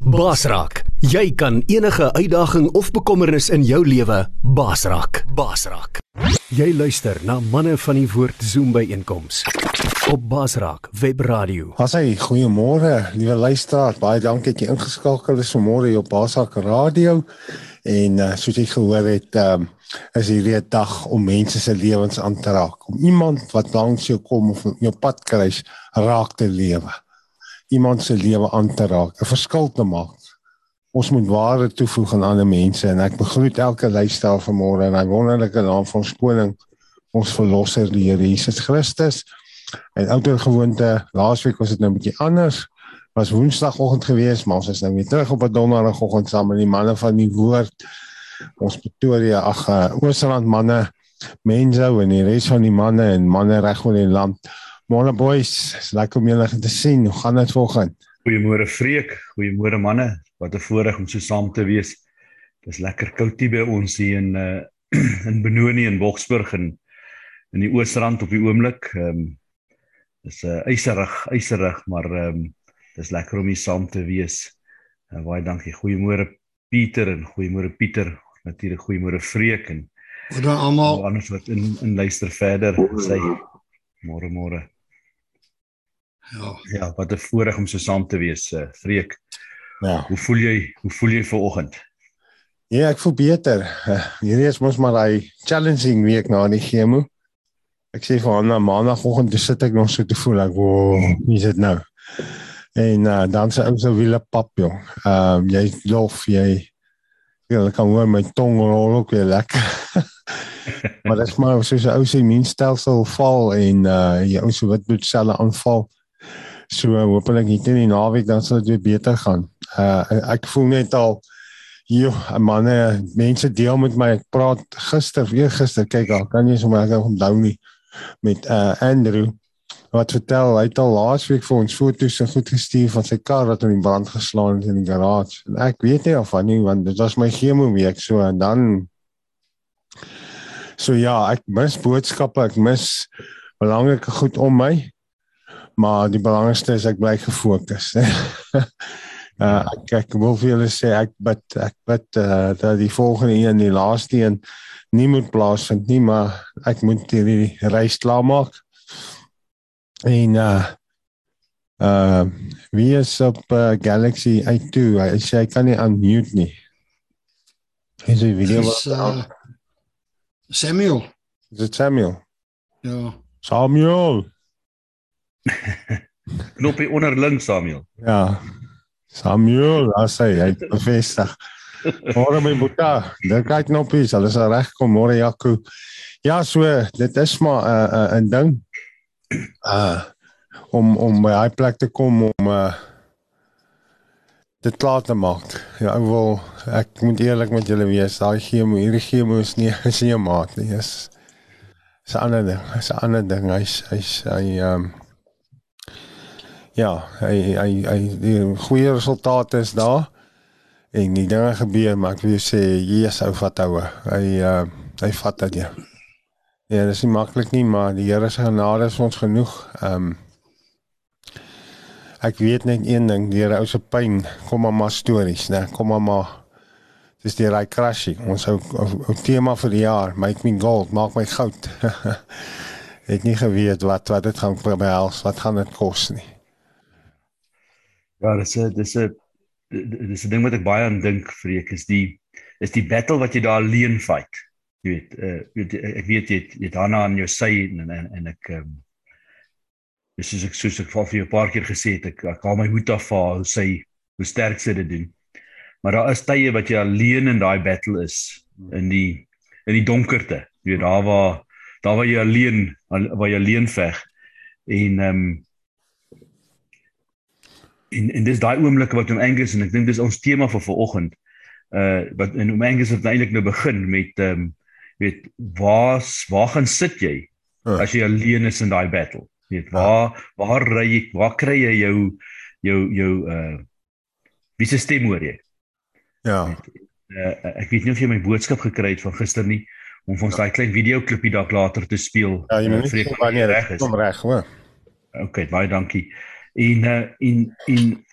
Basraak, jy kan enige uitdaging of bekommernis in jou lewe basraak. Basraak. Jy luister na manne van die woord Zoom by einkoms op Basraak Webradio. Asai, goeiemôre, liewe luisteraar. Baie dankie dat jy ingeskakel is vanmôre op Basraak Radio. En uh, soos jy gehoor het, um, is hierdie dag om mense se lewens aan te raak. Om iemand wat langs jou kom of jou pad kruis raak te lewe. Iemand se lewe aan te raak, 'n verskil te maak. Ons moet waarde toevoeg aan ander mense en ek begroet elke luisteraar vanmôre in 'n wonderlike naam van ons koning, ons verlosser, die Here Jesus Christus. En ouer gewoonte, laasweek was dit nou 'n bietjie anders was woensdagoggend geweest, maar ons is nou weer terug op 'n donderdagoggend saam met die manne van die woord. Ons Pretoria, ag, uh, Oosrand manne, Menzo en die res van die manne en manne reg oor die land. Môre boys, is lekker om julle te sien. Hoe gaan dit vanoggend? Goeiemôre Freek, goeiemôre manne. Wat 'n voorreg om so saam te wees. Dis lekker koud hier by ons hier in uh in Benoni en Boksburg en in die Oosrand op die oomblik. Ehm um, dis 'n uh, yserig, yserig, maar ehm um, Dis lekker om hier saam te wees. En baie dankie. Goeiemôre Pieter en goeiemôre Pieter. Natuurlik goeiemôre Freek en Wat dan almal anders wat in in luister verder sê môre môre. Ja. Ja, wat 'n voorreg om so saam te wees, uh, Freek. Ja. Hoe voel jy? Hoe voel jy vanoggend? Ja, ek voel beter. Uh, hierdie is mos maar daai challenging week na die chemo. Ek sê vir hom na maandagooggend sit ek nog so te voel ek, "Wow, wie is dit nou?" En uh, dan se ou se wiele pap jong. Ehm uh, jy lof jy jy kan hoor my tong rol ook weer lekker. maar dit is maar soos 'n ou se immuunstelsel val en uh jy ou se witbloedselle aanval. So uh, hopelik hier teen die naweek dan sal dit weer beter gaan. Uh ek voel net al hier manne mense deel met my ek praat gister weer gister kyk al kan jy sommer ek onthou nie met uh Andrew wat vertel hy het al laasweek vir ons foto's en goed gestuur van sy kar wat in die brand geslaan het in die garage. En ek weet nie of van nie want dit was my chemo week so en dan So ja, ek mis boodskappe, ek mis belangrike goed om my. Maar die belangrikste is ek bly gefokus. uh ek ek wil vir julle sê ek bid ek bid uh, dat die volgende een en die laaste een nie moet plaasvind nie, maar ek moet hierdie reis klaarmaak. En uh uh wie is op uh, Galaxy A2? Hy sê hy kan nie unmute nie. Hy sê video uh, Samuel. Is dit Samuel? Ja. Samuel. Knoppie onder links Samuel. Ja. Samuel, as hy hy het bevestig. Môre my boeta. Dink hy knoppies, alles is reg kom môre Jaco. Ja, so dit is maar 'n uh, 'n uh, ding. Uh om om by hy plek te kom om uh dit klaar te maak. Ja, ek wil ek moet eerlik met julle wees, daai chemo, hierdie chemo is nie is nie 'n maat nie. Is is 'n ander ding. Is 'n ander ding. Hy's hy's hy ehm um, ja, hy hy hy die goeie resultate is daar. En die dinge gebeur, maar ek wil sê Jesus ou vat houe. Hy uh hy vat dit ja. Ja, dit is nie maklik nie, maar die Here se genade is ons genoeg. Ehm um, Ek weet net een ding, die ou se pyn, kom maar maar stories, né? Kom maar maar. Dis die raai crashing. Ons ou ou tema vir die jaar, make me gold, maak my goud. het nie geweet wat wat dit gaan behels, wat gaan dit kos nie. Ja, dis 'n dis 'n dis 'n ding wat ek baie aan dink, Freek, is die is die battle wat jy daar alleen fight. Jy weet, uh, weet ek weet jy het, jy het daarna aan jou sy en en, en ek ehm um, dis soos ek soos ek vir jou 'n paar keer gesê het, ek, ek haal my hoed af vir hoe sy hoe sterk sy dit doen. Maar daar is tye wat jy alleen in daai battle is in die in die donkerte. Jy weet daar waar daar waar jy alleen waar jy alleen veg en ehm um, en en dis daai oomblikke wat om Angus en ek dink dis ons tema vir vanoggend uh wat en om Angus het eintlik nou begin met ehm um, weet waar waar gaan sit jy Uh. as jy alleen is in daai battle weet waar waar ry jy waar kry jy jou jou jou uh wie se stem hoor jy Ja. uh, ek weet nie of jy my boodskap gekry het van gister nie om vir ons daai klein videoklipie dalk later te speel Ja, jy moet uh, nie sê wanneer reg is kom reg, hoor. Okay, baie dankie. En uh en en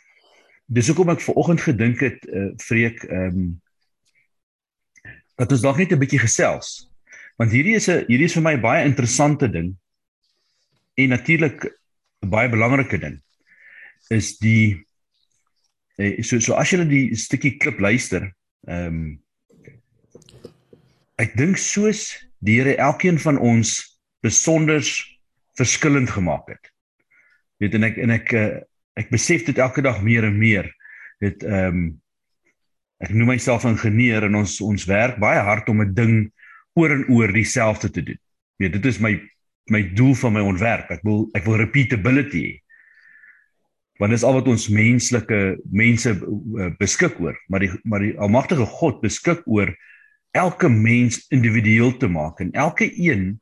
dis hoekom ek vanoggend gedink het uh, vreek ehm um, dat ons dalk net 'n bietjie gesels. Want hierdie is 'n hierdie is vir my baie interessante ding en natuurlik 'n baie belangrike ding is die eh, so so as jy die stukkie klip luister, ehm um, ek dink soos die Here elkeen van ons besonders verskillend gemaak het. Weet en ek en ek uh, ek besef dit elke dag meer en meer. Dit ehm um, ek noem myself ingenieur en ons ons werk baie hard om 'n ding oor en oor dieselfde te doen. Weet dit is my my doel van my ontwerp. Ek wil ek wil repeatability hê. Want dis al wat ons menslike mense uh, beskik oor, maar die maar die almagtige God beskik oor elke mens individueel te maak en elke een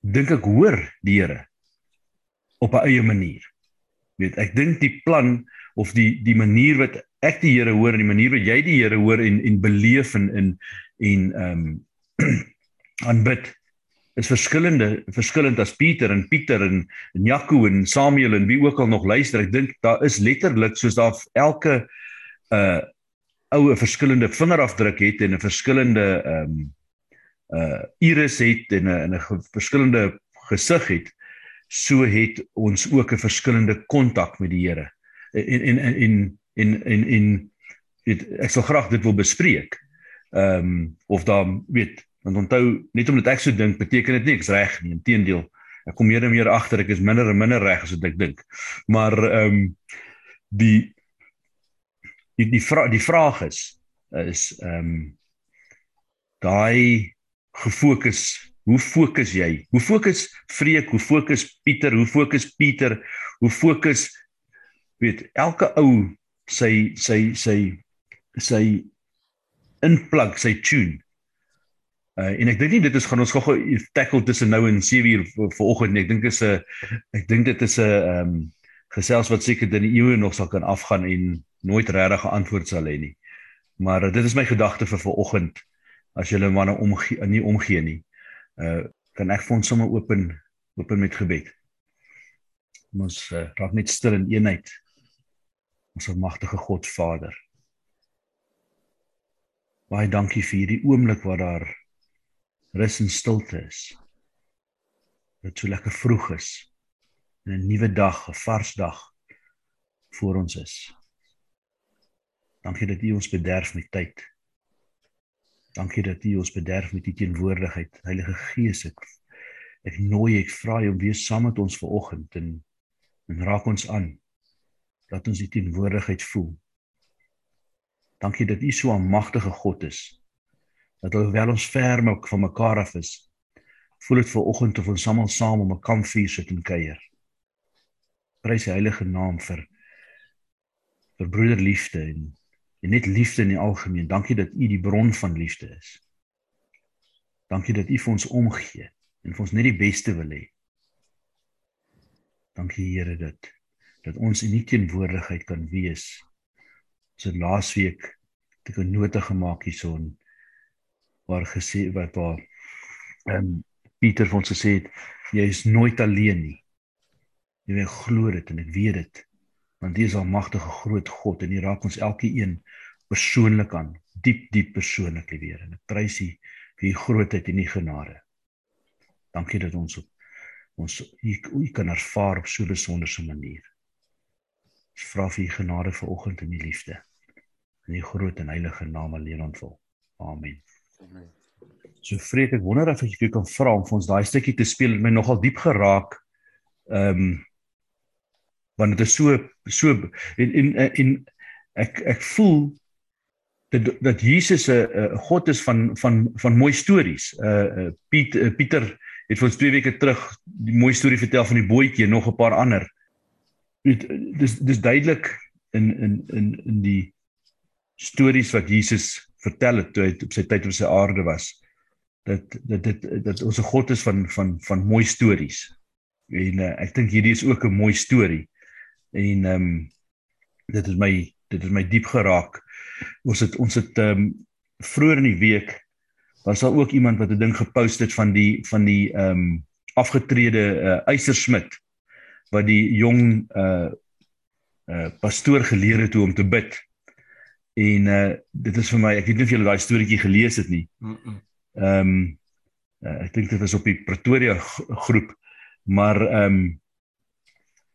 dink ek hoor die Here op 'n eie manier. Weet, ek dink die plan of die die manier wat ek die Here hoor en die manier wat jy die Here hoor en en beleef en in en ehm um, aanbid is verskillende verskillend as Pieter en Pieter en en Jaco en Samuel en wie ook al nog luister. Ek dink daar is letterlik soos daar elke uh oue verskillende vingerafdruk het en 'n verskillende ehm um, uh iris het en 'n 'n verskillende gesig het so het ons ook 'n verskillende kontak met die Here. En en en en en en, en weet ek sal graag dit wil bespreek. Ehm um, of dan weet want onthou net omdat ek so dink beteken dit niks reg nie. Inteendeel, ek kom meer en meer agter ek is minder en minder reg as wat ek dink. Maar ehm um, die die die, vra, die vraag is is ehm um, daai gefokus Hoe fokus jy? Hoe fokus Freek? Hoe fokus Pieter? Hoe fokus Pieter? Hoe fokus weet elke ou sy sy sy sy inplug sy tune. Uh, en ek dink nie dit is gaan ons gou-gou tackle tussen nou en 7 uur vanoggend nie. Ek dink is 'n ek dink dit is 'n ehm um, gesels wat seker in die eeue nog sal kan afgaan en nooit regtig 'n antwoord sal hê nie. Maar uh, dit is my gedagte vir vanoggend as jy hulle manne omgee nie omgee nie uh kan ek vir ons sommer open open met gebed. Ons uh, raak net stil in eenheid. Ons almagtige God Vader. Baie dankie vir hierdie oomblik waar daar rus en stilte is. Dit so lekker vroeg is. 'n nuwe dag, 'n vars dag voor ons is. Dankie dat U ons bederf met tyd. Dankie dat U ons bederf met U teenwoordigheid. Heilige Gees, ek ek nooi ek vra U om weer saam met ons vanoggend en en raak ons aan. Laat ons U teenwoordigheid voel. Dankie dat U so 'n magtige God is. Dat alhoewel ons ver van mekaar af is, voel dit vanoggend of ons almal saam om 'n kampvuur sit en kuier. Prys die heilige naam vir vir broederliefde en en net liefde in die algemeen. Dankie dat U die bron van liefde is. Dankie dat U vir ons omgee en vir ons net die beste wil hê. Dankie Here dat dat ons in U teenwoordigheid kan wees. So laasweek het ek 'n nota gemaak hierson waar gesê wat waar ehm um, Pieter vir ons gesê het jy is nooit alleen nie. Jy weet glo dit en ek weet dit want U is almagtige groot God en U raak ons elke een persoonlik aan, diep diep persoonlik weer en ek prys U vir U grootheid en U genade. Dankie dat ons op ons U U kan ervaar op so 'n besonderse manier. Ons vra vir U genade vir oggend en U liefde in U groot en heilige naam alleen ontvul. Amen. Amen. So vreek ek wonder of ek vir kan vra om vir ons daai stukkie te speel het my nogal diep geraak. Ehm um, want dit is so so en en en ek ek voel dat dat Jesus 'n uh, God is van van van mooi stories. Uh, uh Piet uh, Pieter het vir ons 2 weke terug die mooi storie vertel van die bootjie en nog 'n paar ander. Dit dis dis duidelik in in in in die stories wat Jesus vertel het toe hy op sy tyd op sy aarde was dat dat dit dat ons 'n God is van van van mooi stories. En uh, ek dink hierdie is ook 'n mooi storie en ehm um, dit is my dit het my diep geraak. Ons het ons het ehm um, vroeër in die week was daar ook iemand wat 'n ding gepost het van die van die ehm um, afgetrede uh, eisersmid wat die jong uh uh pastoor geleer het hoe om te bid. En uh dit is vir my, ek weet nie of julle daai storieetjie gelees het nie. Ehm um, uh, ek dink dit was op die Pretoria groep, maar ehm um,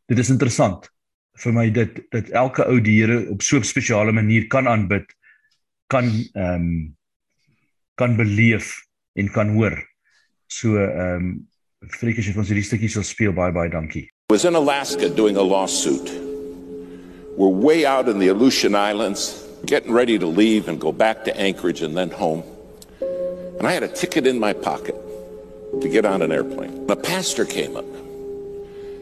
dit is interessant vir my dit dat elke ou die Here op so 'n spesiale manier kan aanbid, kan ehm um, kan beleef en kan hoor. So ehm um, Freekies het ons hierdie stukkie sal speel baie baie dankie. Was in Alaska doing a lawsuit. We're way out in the Aleutian Islands, getting ready to leave and go back to Anchorage and then home. And I had a ticket in my pocket to get on an airplane. A pastor came up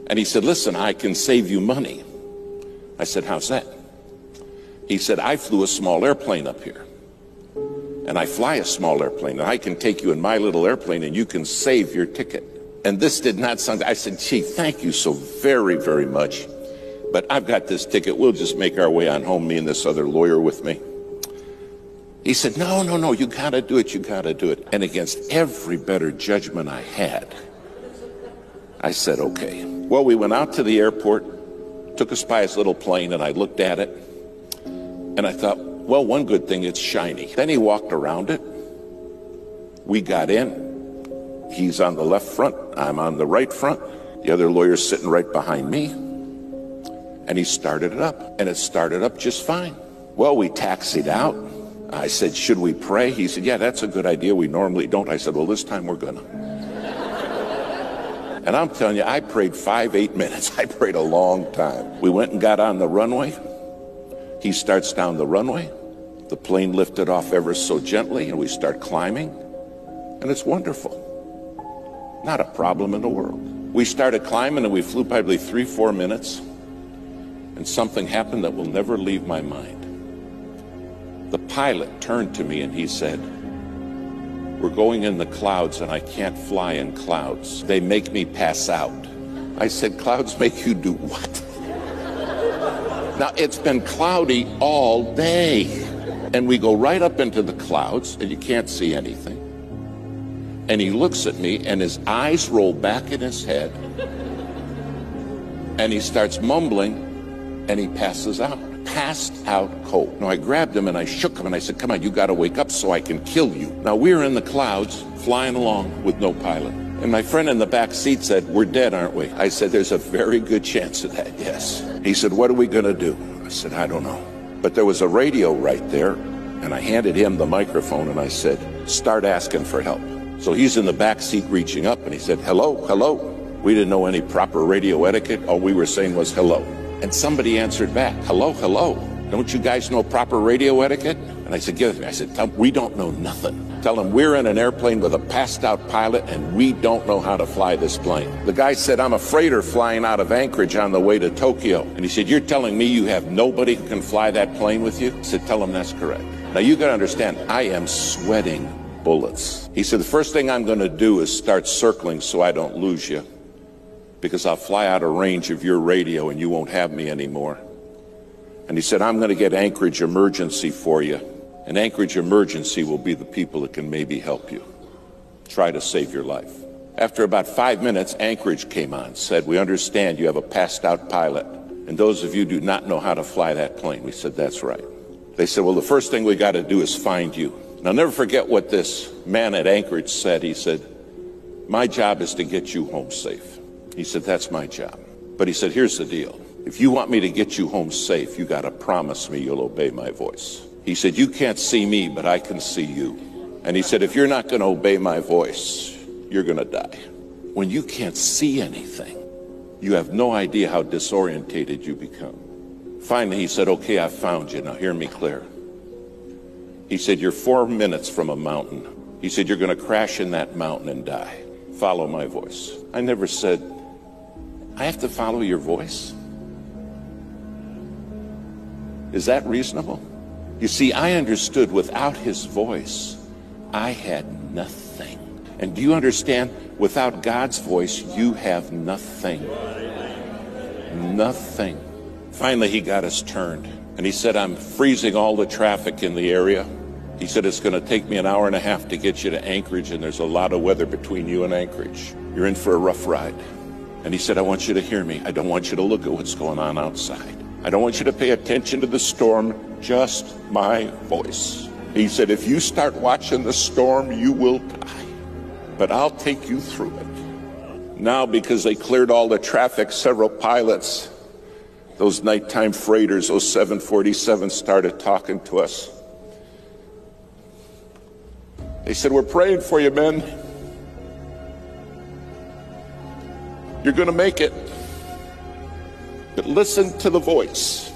and he said, Listen, I can save you money. I said, How's that? He said, I flew a small airplane up here. And I fly a small airplane, and I can take you in my little airplane, and you can save your ticket. And this did not sound, I said, Chief, thank you so very, very much. But I've got this ticket. We'll just make our way on home, me and this other lawyer with me. He said, No, no, no, you got to do it. You got to do it. And against every better judgment I had, I said, Okay. Well, we went out to the airport, took us by his little plane, and I looked at it. And I thought, well, one good thing, it's shiny. Then he walked around it. We got in. He's on the left front. I'm on the right front. The other lawyer's sitting right behind me. And he started it up. And it started up just fine. Well, we taxied out. I said, should we pray? He said, yeah, that's a good idea. We normally don't. I said, well, this time we're going to. And I'm telling you, I prayed five, eight minutes. I prayed a long time. We went and got on the runway. He starts down the runway. The plane lifted off ever so gently, and we start climbing. And it's wonderful. Not a problem in the world. We started climbing, and we flew probably three, four minutes. And something happened that will never leave my mind. The pilot turned to me and he said, We're going in the clouds, and I can't fly in clouds. They make me pass out. I said, Clouds make you do what? Now, it's been cloudy all day. And we go right up into the clouds, and you can't see anything. And he looks at me, and his eyes roll back in his head. And he starts mumbling, and he passes out. Passed out cold. Now, I grabbed him and I shook him, and I said, Come on, you got to wake up so I can kill you. Now, we're in the clouds, flying along with no pilot. And my friend in the back seat said, We're dead, aren't we? I said, There's a very good chance of that, yes. He said, What are we going to do? I said, I don't know. But there was a radio right there, and I handed him the microphone and I said, Start asking for help. So he's in the back seat reaching up, and he said, Hello, hello. We didn't know any proper radio etiquette. All we were saying was hello. And somebody answered back, Hello, hello. Don't you guys know proper radio etiquette? And I said, Give it to me. I said, We don't know nothing. Tell them we're in an airplane with a passed out pilot and we don't know how to fly this plane. The guy said, I'm a freighter flying out of Anchorage on the way to Tokyo. And he said, You're telling me you have nobody who can fly that plane with you? I said, Tell him that's correct. Now you got to understand, I am sweating bullets. He said, The first thing I'm going to do is start circling so I don't lose you because I'll fly out of range of your radio and you won't have me anymore. And he said, I'm going to get Anchorage emergency for you. And Anchorage Emergency will be the people that can maybe help you. Try to save your life. After about five minutes, Anchorage came on, said, We understand you have a passed out pilot, and those of you do not know how to fly that plane. We said, That's right. They said, Well, the first thing we got to do is find you. And I'll never forget what this man at Anchorage said. He said, My job is to get you home safe. He said, That's my job. But he said, Here's the deal. If you want me to get you home safe, you got to promise me you'll obey my voice. He said, You can't see me, but I can see you. And he said, If you're not going to obey my voice, you're going to die. When you can't see anything, you have no idea how disorientated you become. Finally, he said, Okay, I found you. Now hear me clear. He said, You're four minutes from a mountain. He said, You're going to crash in that mountain and die. Follow my voice. I never said, I have to follow your voice. Is that reasonable? You see, I understood without his voice, I had nothing. And do you understand? Without God's voice, you have nothing. Nothing. Finally, he got us turned. And he said, I'm freezing all the traffic in the area. He said, It's going to take me an hour and a half to get you to Anchorage, and there's a lot of weather between you and Anchorage. You're in for a rough ride. And he said, I want you to hear me. I don't want you to look at what's going on outside. I don't want you to pay attention to the storm, just my voice. He said, If you start watching the storm, you will die. But I'll take you through it. Now, because they cleared all the traffic, several pilots, those nighttime freighters, those 747s, started talking to us. They said, We're praying for you, men. You're going to make it. But listen to the voice.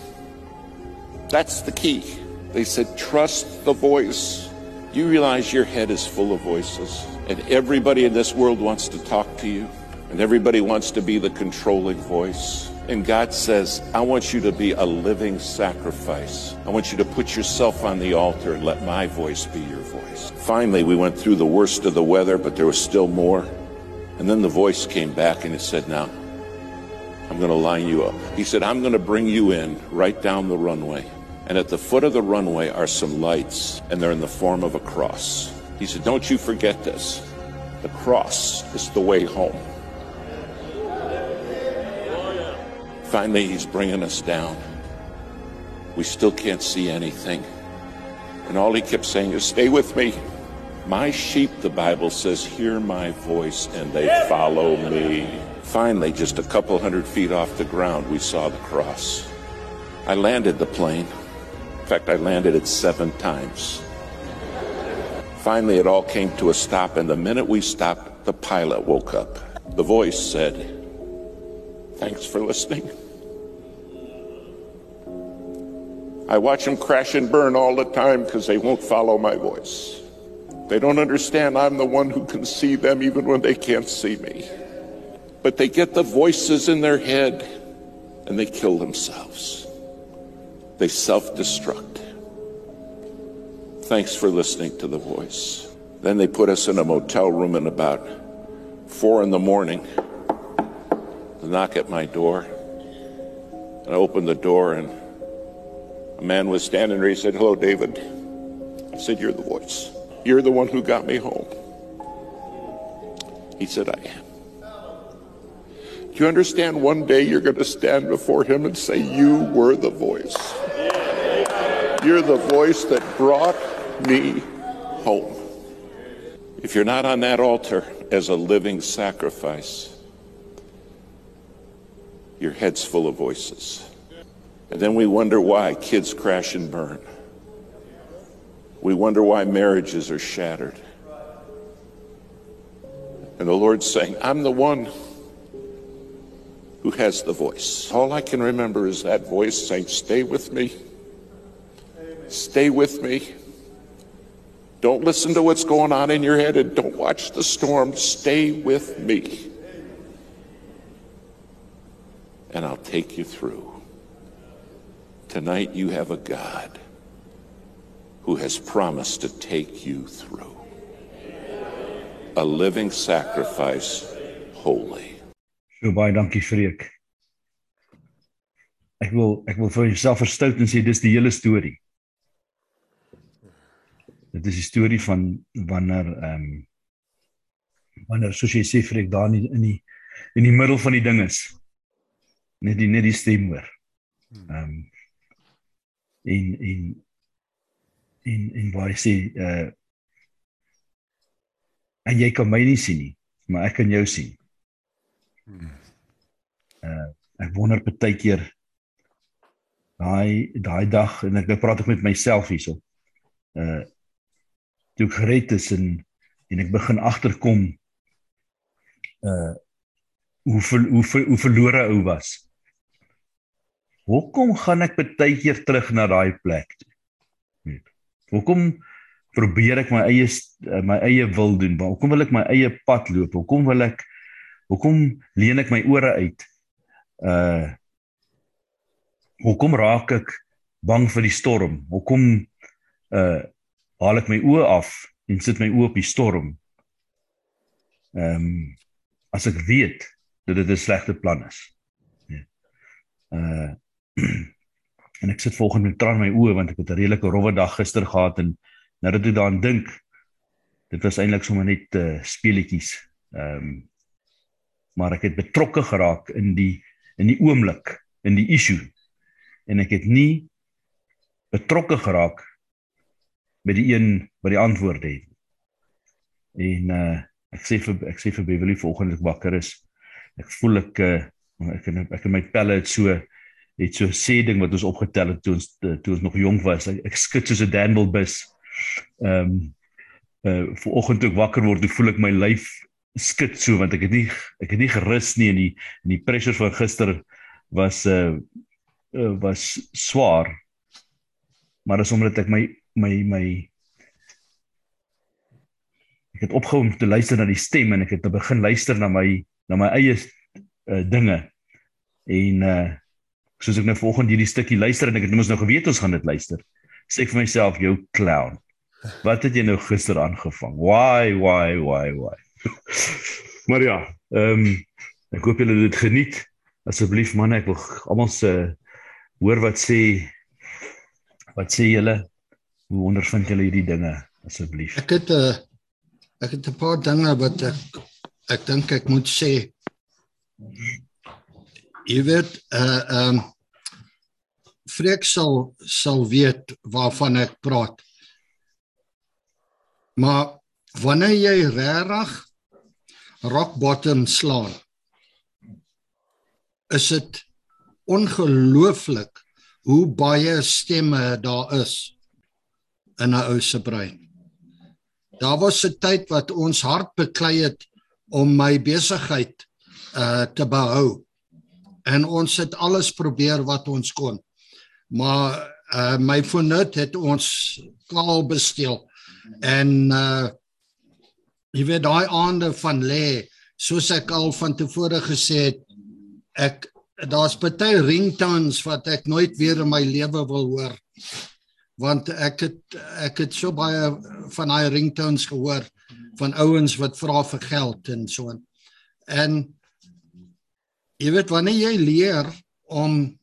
That's the key. They said, Trust the voice. You realize your head is full of voices, and everybody in this world wants to talk to you, and everybody wants to be the controlling voice. And God says, I want you to be a living sacrifice. I want you to put yourself on the altar and let my voice be your voice. Finally, we went through the worst of the weather, but there was still more. And then the voice came back and it said, Now, I'm going to line you up. He said, I'm going to bring you in right down the runway. And at the foot of the runway are some lights, and they're in the form of a cross. He said, Don't you forget this. The cross is the way home. Finally, he's bringing us down. We still can't see anything. And all he kept saying is, Stay with me. My sheep, the Bible says, hear my voice and they follow me. Finally, just a couple hundred feet off the ground, we saw the cross. I landed the plane. In fact, I landed it seven times. Finally, it all came to a stop, and the minute we stopped, the pilot woke up. The voice said, Thanks for listening. I watch them crash and burn all the time because they won't follow my voice. They don't understand I'm the one who can see them even when they can't see me. But they get the voices in their head and they kill themselves. They self destruct. Thanks for listening to the voice. Then they put us in a motel room at about four in the morning. The knock at my door. And I opened the door and a man was standing there. He said, Hello, David. I said, You're the voice. You're the one who got me home. He said, I am. Do you understand one day you're going to stand before him and say, You were the voice? You're the voice that brought me home. If you're not on that altar as a living sacrifice, your head's full of voices. And then we wonder why kids crash and burn. We wonder why marriages are shattered. And the Lord's saying, I'm the one who has the voice. All I can remember is that voice saying, Stay with me. Stay with me. Don't listen to what's going on in your head and don't watch the storm. Stay with me. And I'll take you through. Tonight you have a God who has promised to take you through. A living sacrifice, holy. So baie dankie Freek. Ek wil ek wil vir jouself verstout en sê dis die hele storie. Dit is die storie van wanneer ehm um, wanneer soos jy sê Freek daar in die, in die in die middel van die ding is. Net die net die stem hoor. Ehm um, en en en en waar hy sê uh en jy kan my nie sien nie, maar ek kan jou sien. Uh ek wonder baie keer daai daai dag en ek nou praat ek met myself hierso. Uh toe ek gered is en en ek begin agterkom uh hoe ver, hoe ver, hoe verlore ou was. Hoekom gaan ek baie keer terug na daai plek toe? Hoekom probeer ek my eie my eie wil doen? Hoekom wil ek my eie pad loop? Hoekom wil ek hoekom leen ek my ore uit? Uh hoekom raak ek bang vir die storm? Hoekom uh haal ek my oë af en sit my oë op die storm? Ehm um, as ek weet dat dit 'n slegte plan is. Ja. Uh en ek sit volgende met traan in my oë want ek het 'n redelike rowwe dag gister gehad en nou dat ek daaraan dink dit was eintlik sommer net uh, speletjies. Ehm um, maar ek het betrokke geraak in die in die oomblik, in die issue. en ek het nie betrokke geraak met die een wat die antwoord het. En uh ek sê vir ek sê vir Beverly vanoggend ek wakker is. Ek voel ek uh, ek en ek en my pelle het so het so sê ding wat ons opgetel het toe ons toe ons nog jonk was. Ek, ek skud soos 'n dandelbus. Ehm um, uh vanoggend toe ek wakker word, voel ek my lyf skud so want ek het nie ek het nie gerus nie en die en die pressure van gister was uh, uh was swaar. Maar dis omdat ek my my my ek het opgehou om te luister na die stem en ek het begin luister na my na my eie uh, dinge en uh soos ek nou volgende hierdie stukkie luister en ek het mos nou geweet ons gaan dit luister sê ek vir myself jou clown. Wat het jy nou gister aangevang? Why why why why? Maar ja ehm um, ek hoop julle dit geniet. Asseblief manne ek wil almal se hoor wat sê wat sê julle? Hoe ondervind julle hierdie dinge? Asseblief. Ek het 'n uh, ek het 'n paar dinge wat ek ek dink ek moet sê. Jy weet uh ehm um, Freek sal sal weet waarvan ek praat. Maar wanneer jy regtig rock bottom slaan is dit ongelooflik hoe baie stemme daar is in 'n ou se brein. Daar was 'n tyd wat ons hard beklei het om my besigheid uh te behou. En ons het alles probeer wat ons kon. Maar uh my fornut het ons klaar besteel. En uh jy weet daai aande van lê, soos ek al van tevore gesê het, ek daar's baie ringtones wat ek nooit weer in my lewe wil hoor want ek het ek het so baie van daai ringtones gehoor van ouens wat vra vir geld en so en en jy weet wanneer jy leer om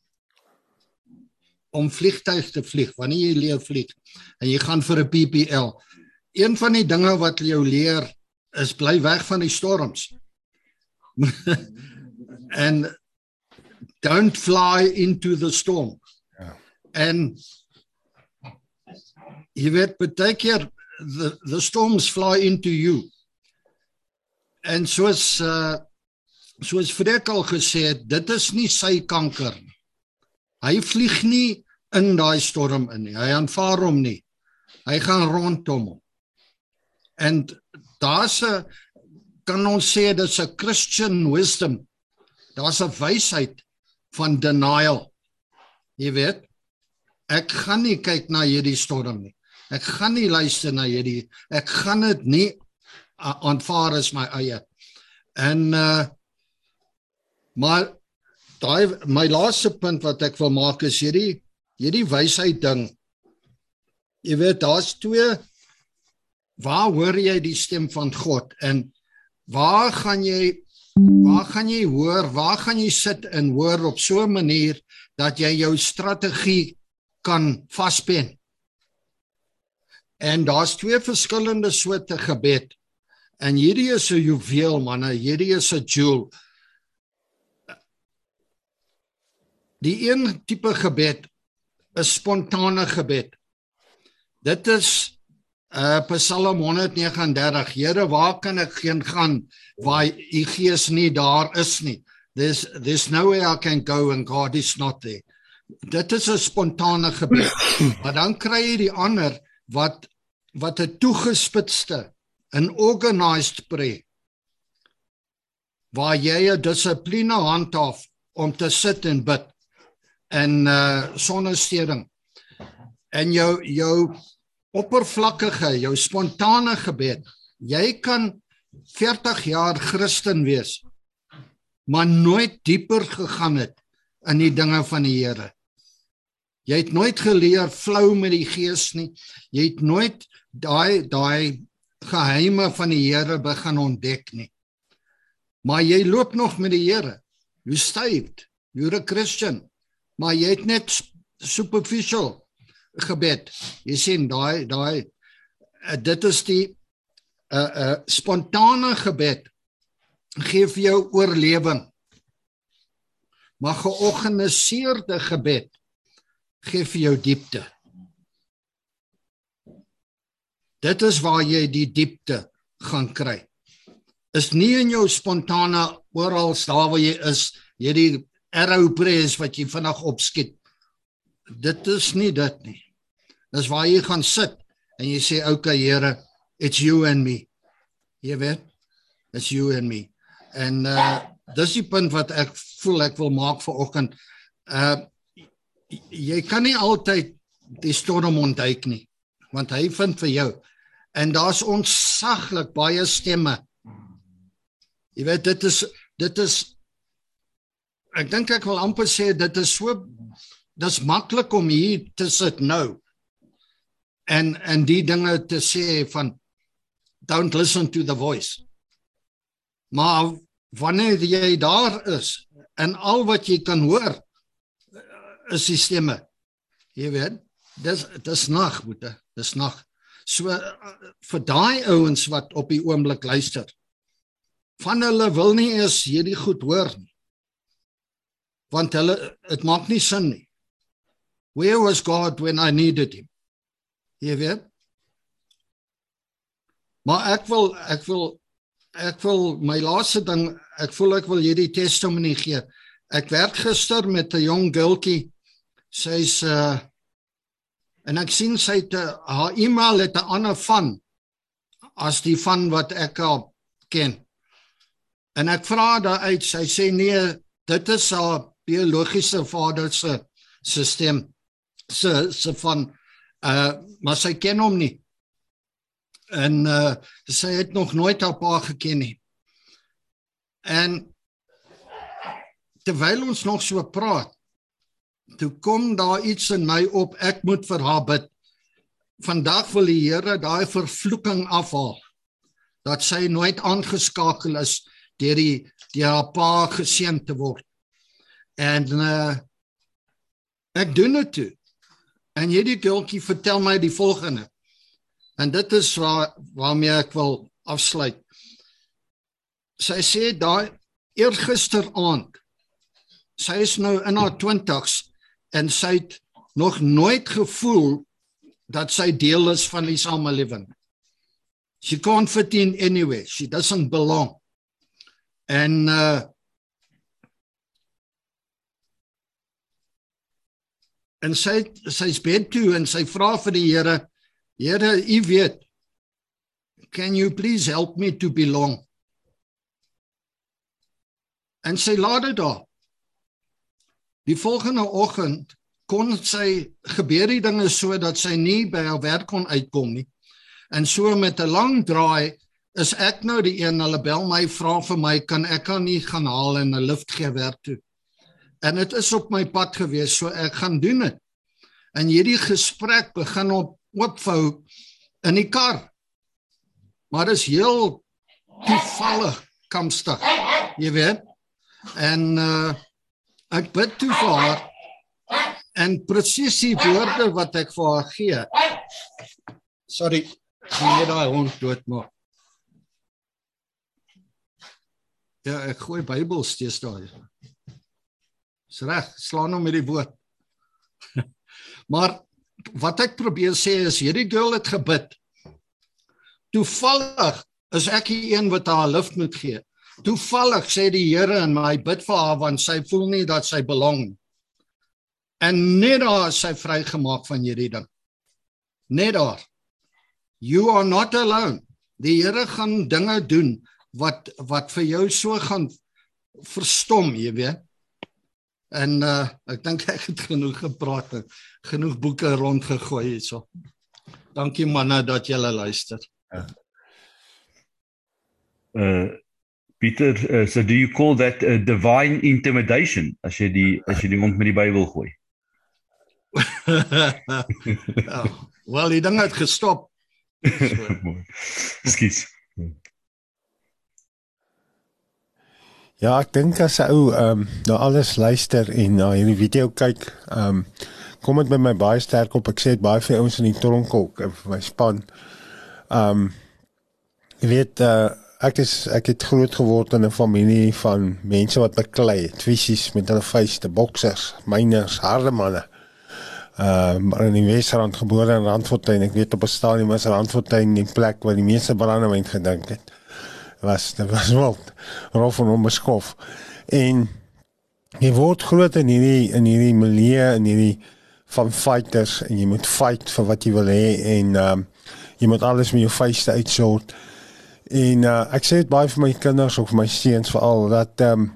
om vliegtuig te vlieg wanneer jy leer vlieg en jy gaan vir 'n PPL een van die dinge wat jy leer is bly weg van die storms. En don't fly into the storm. Ja. en jy weet baie keer the the storms fly into you. En soos uh soos Frek al gesê het dit is nie sy kanker hy vlieg nie in daai storm in nie. Hy aanvaar hom nie. Hy gaan rondom hom. En daar's 'n kan ons sê dit's 'n christian wisdom. Daar's 'n wysheid van denial. Jy weet ek gaan nie kyk na hierdie storm nie. Ek gaan nie luister na hierdie ek gaan dit nie aanvaar as my eie. En uh maar daai my laaste punt wat ek wil maak is hierdie hierdie wysheid ding. Jy weet daar's twee waar hoor jy die stem van God en waar gaan jy waar gaan jy hoor waar gaan jy sit en hoor op so 'n manier dat jy jou strategie kan vaspen En daar's twee verskillende soorte gebed. En hierdie is 'n juweel manne, hierdie is 'n jewel. Die een tipe gebed is spontane gebed. Dit is uh Psalm 139. Here, waar kan ek geen gaan waar u gees nie daar is nie? There's there's nowhere I can go and God is not there. Dit is 'n spontane gebed. maar dan kry jy die ander wat wat 'n toegespitste en organized prayer waar jy 'n dissipline handhaaf om te sit en bid en uh sonnestering en jou jou oppervlakkige jou spontane gebed jy kan 40 jaar Christen wees maar nooit dieper gegaan het in die dinge van die Here Jy het nooit geleer flou met die gees nie. Jy het nooit daai daai geheime van die Here begin ontdek nie. Maar jy loop nog met die Here. You saved. You're a Christian. Maar jy het net superficial gebed. Jy sien daai daai uh, dit is die 'n uh, eh, 'n uh, eh, spontane gebed gee vir jou oorlewing. Maar georganiseerde gebed gee vir jou diepte. Dit is waar jy die diepte gaan kry. Is nie in jou spontane oral daar waar jy is, jy die arrow press wat jy vinnig opskiet. Dit is nie dit nie. Dis waar jy gaan sit en jy sê okay Here, it's you and me. Jy weet, it's you and me. En uh dis die punt wat ek voel ek wil maak vir oggend. Uh jy kan nie altyd die storm ontduik nie want hy vind vir jou en daar's ontsaglik baie stemme jy weet dit is dit is ek dink ek wil amper sê dit is so dis maklik om hier te sit nou en en die dinge te sê van don't listen to the voice maar wanneer jy daar is en al wat jy kan hoor is die stemme. Jy weet, dis dis nag, boete, dis nag. So vir daai ouens wat op die oomblik luister. Van hulle wil nie eens hierdie goed hoor nie. Want hulle dit maak nie sin nie. Where was God when I needed him? Jy weet? Maar ek wil ek wil ek wil my laaste ding ek voel ek wil hierdie testimonie gee. Ek werk gister met 'n jong girltjie sy's uh en ek sien sy het uh, haar e-mail het 'n ander van as die van wat ek al ken. En ek vra daar uit, sy sê nee, dit is haar biologiese vader se stelsel se se van uh maar sy ken hom nie. En uh sy het nog nooit haar pa geken nie. En terwyl ons nog so praat, toe kom daar iets in my op ek moet vir haar bid vandag wil die Here daai vervloeking afhaal dat sy nooit aangeskakel is deur die deur haar pa geseën te word en uh, ek doen dit toe en hierdie girltjie vertel my die volgende en dit is waar waarmee ek wil afsluit sy sê daai eergister aand sy is nou in haar 20's en sy het nog nooit gevoel dat sy deel is van die samelewing. She can't fit in anywhere. She doesn't belong. En uh En sy sy's bed toe en sy vra vir die Here, Here, U weet, can you please help me to belong? En sy laat dit daar. Die volgende oggend kon sy gebeur die dinge so dat sy nie by haar werk kon uitkom nie. En so met 'n lang draai is ek nou die een hulle bel my vra vir my kan ek kan nie gaan haal en 'n lift gee werk toe. En dit is op my pad gewees so ek gaan doen dit. En hierdie gesprek begin op oopvou in die kar. Maar dit is heel toevallig kamstig. Jy weet. En uh ek bid toe vir haar en presies die woorde wat ek vir haar gee. Sorry, nee daai hond dood maak. Ja, ek gooi Bybel steeds daar. Dis reg, slaan hom met die woord. maar wat ek probeer sê is hierdie girl het gebid. Toevallig is ek die een wat haar lift moet gee. Toevallig sê die Here in my bid vir haar want sy voel nie dat sy belong. En net daar is sy vrygemaak van hierdie ding. Net daar. You are not alone. Die Here gaan dinge doen wat wat vir jou so gaan verstom, jy weet. En uh ek dink ek het genoeg gepraat, genoeg boeke rondgegooi hierso. Dankie manne dat julle luister. Ja. Uh Pieter, uh, so do you call that a divine intimidation as jy die as jy die mond met die Bybel gooi? ja, wel, die ding het gestop. Skus. Ja, ek dink as 'n ou ehm um, na alles luister en na hierdie video kyk, ehm um, kom dit met my baie sterk op. Ek sê dit baie vir ouens in die tronk ook, my span. Ehm um, jy weet uh ek is ek het groot geword in 'n familie van mense wat beklei het, fisies met hulle vuiste, boksers, myners, harde manne. Ehm uh, in die Wesrand gebore in Randfontein. Ek weet op 'n stadium was Randfontein die plek waar die meeste brandewyn gedink het. Was dit was wel rof en onbeskof. En jy word groot in hierdie in hierdie milieu en hierdie van fighters en jy moet fight vir wat jy wil hê en ehm um, jy moet alles met jou vuiste uitsort. En uh, ek sê dit baie vir my kinders of my seuns veral dat ehm um,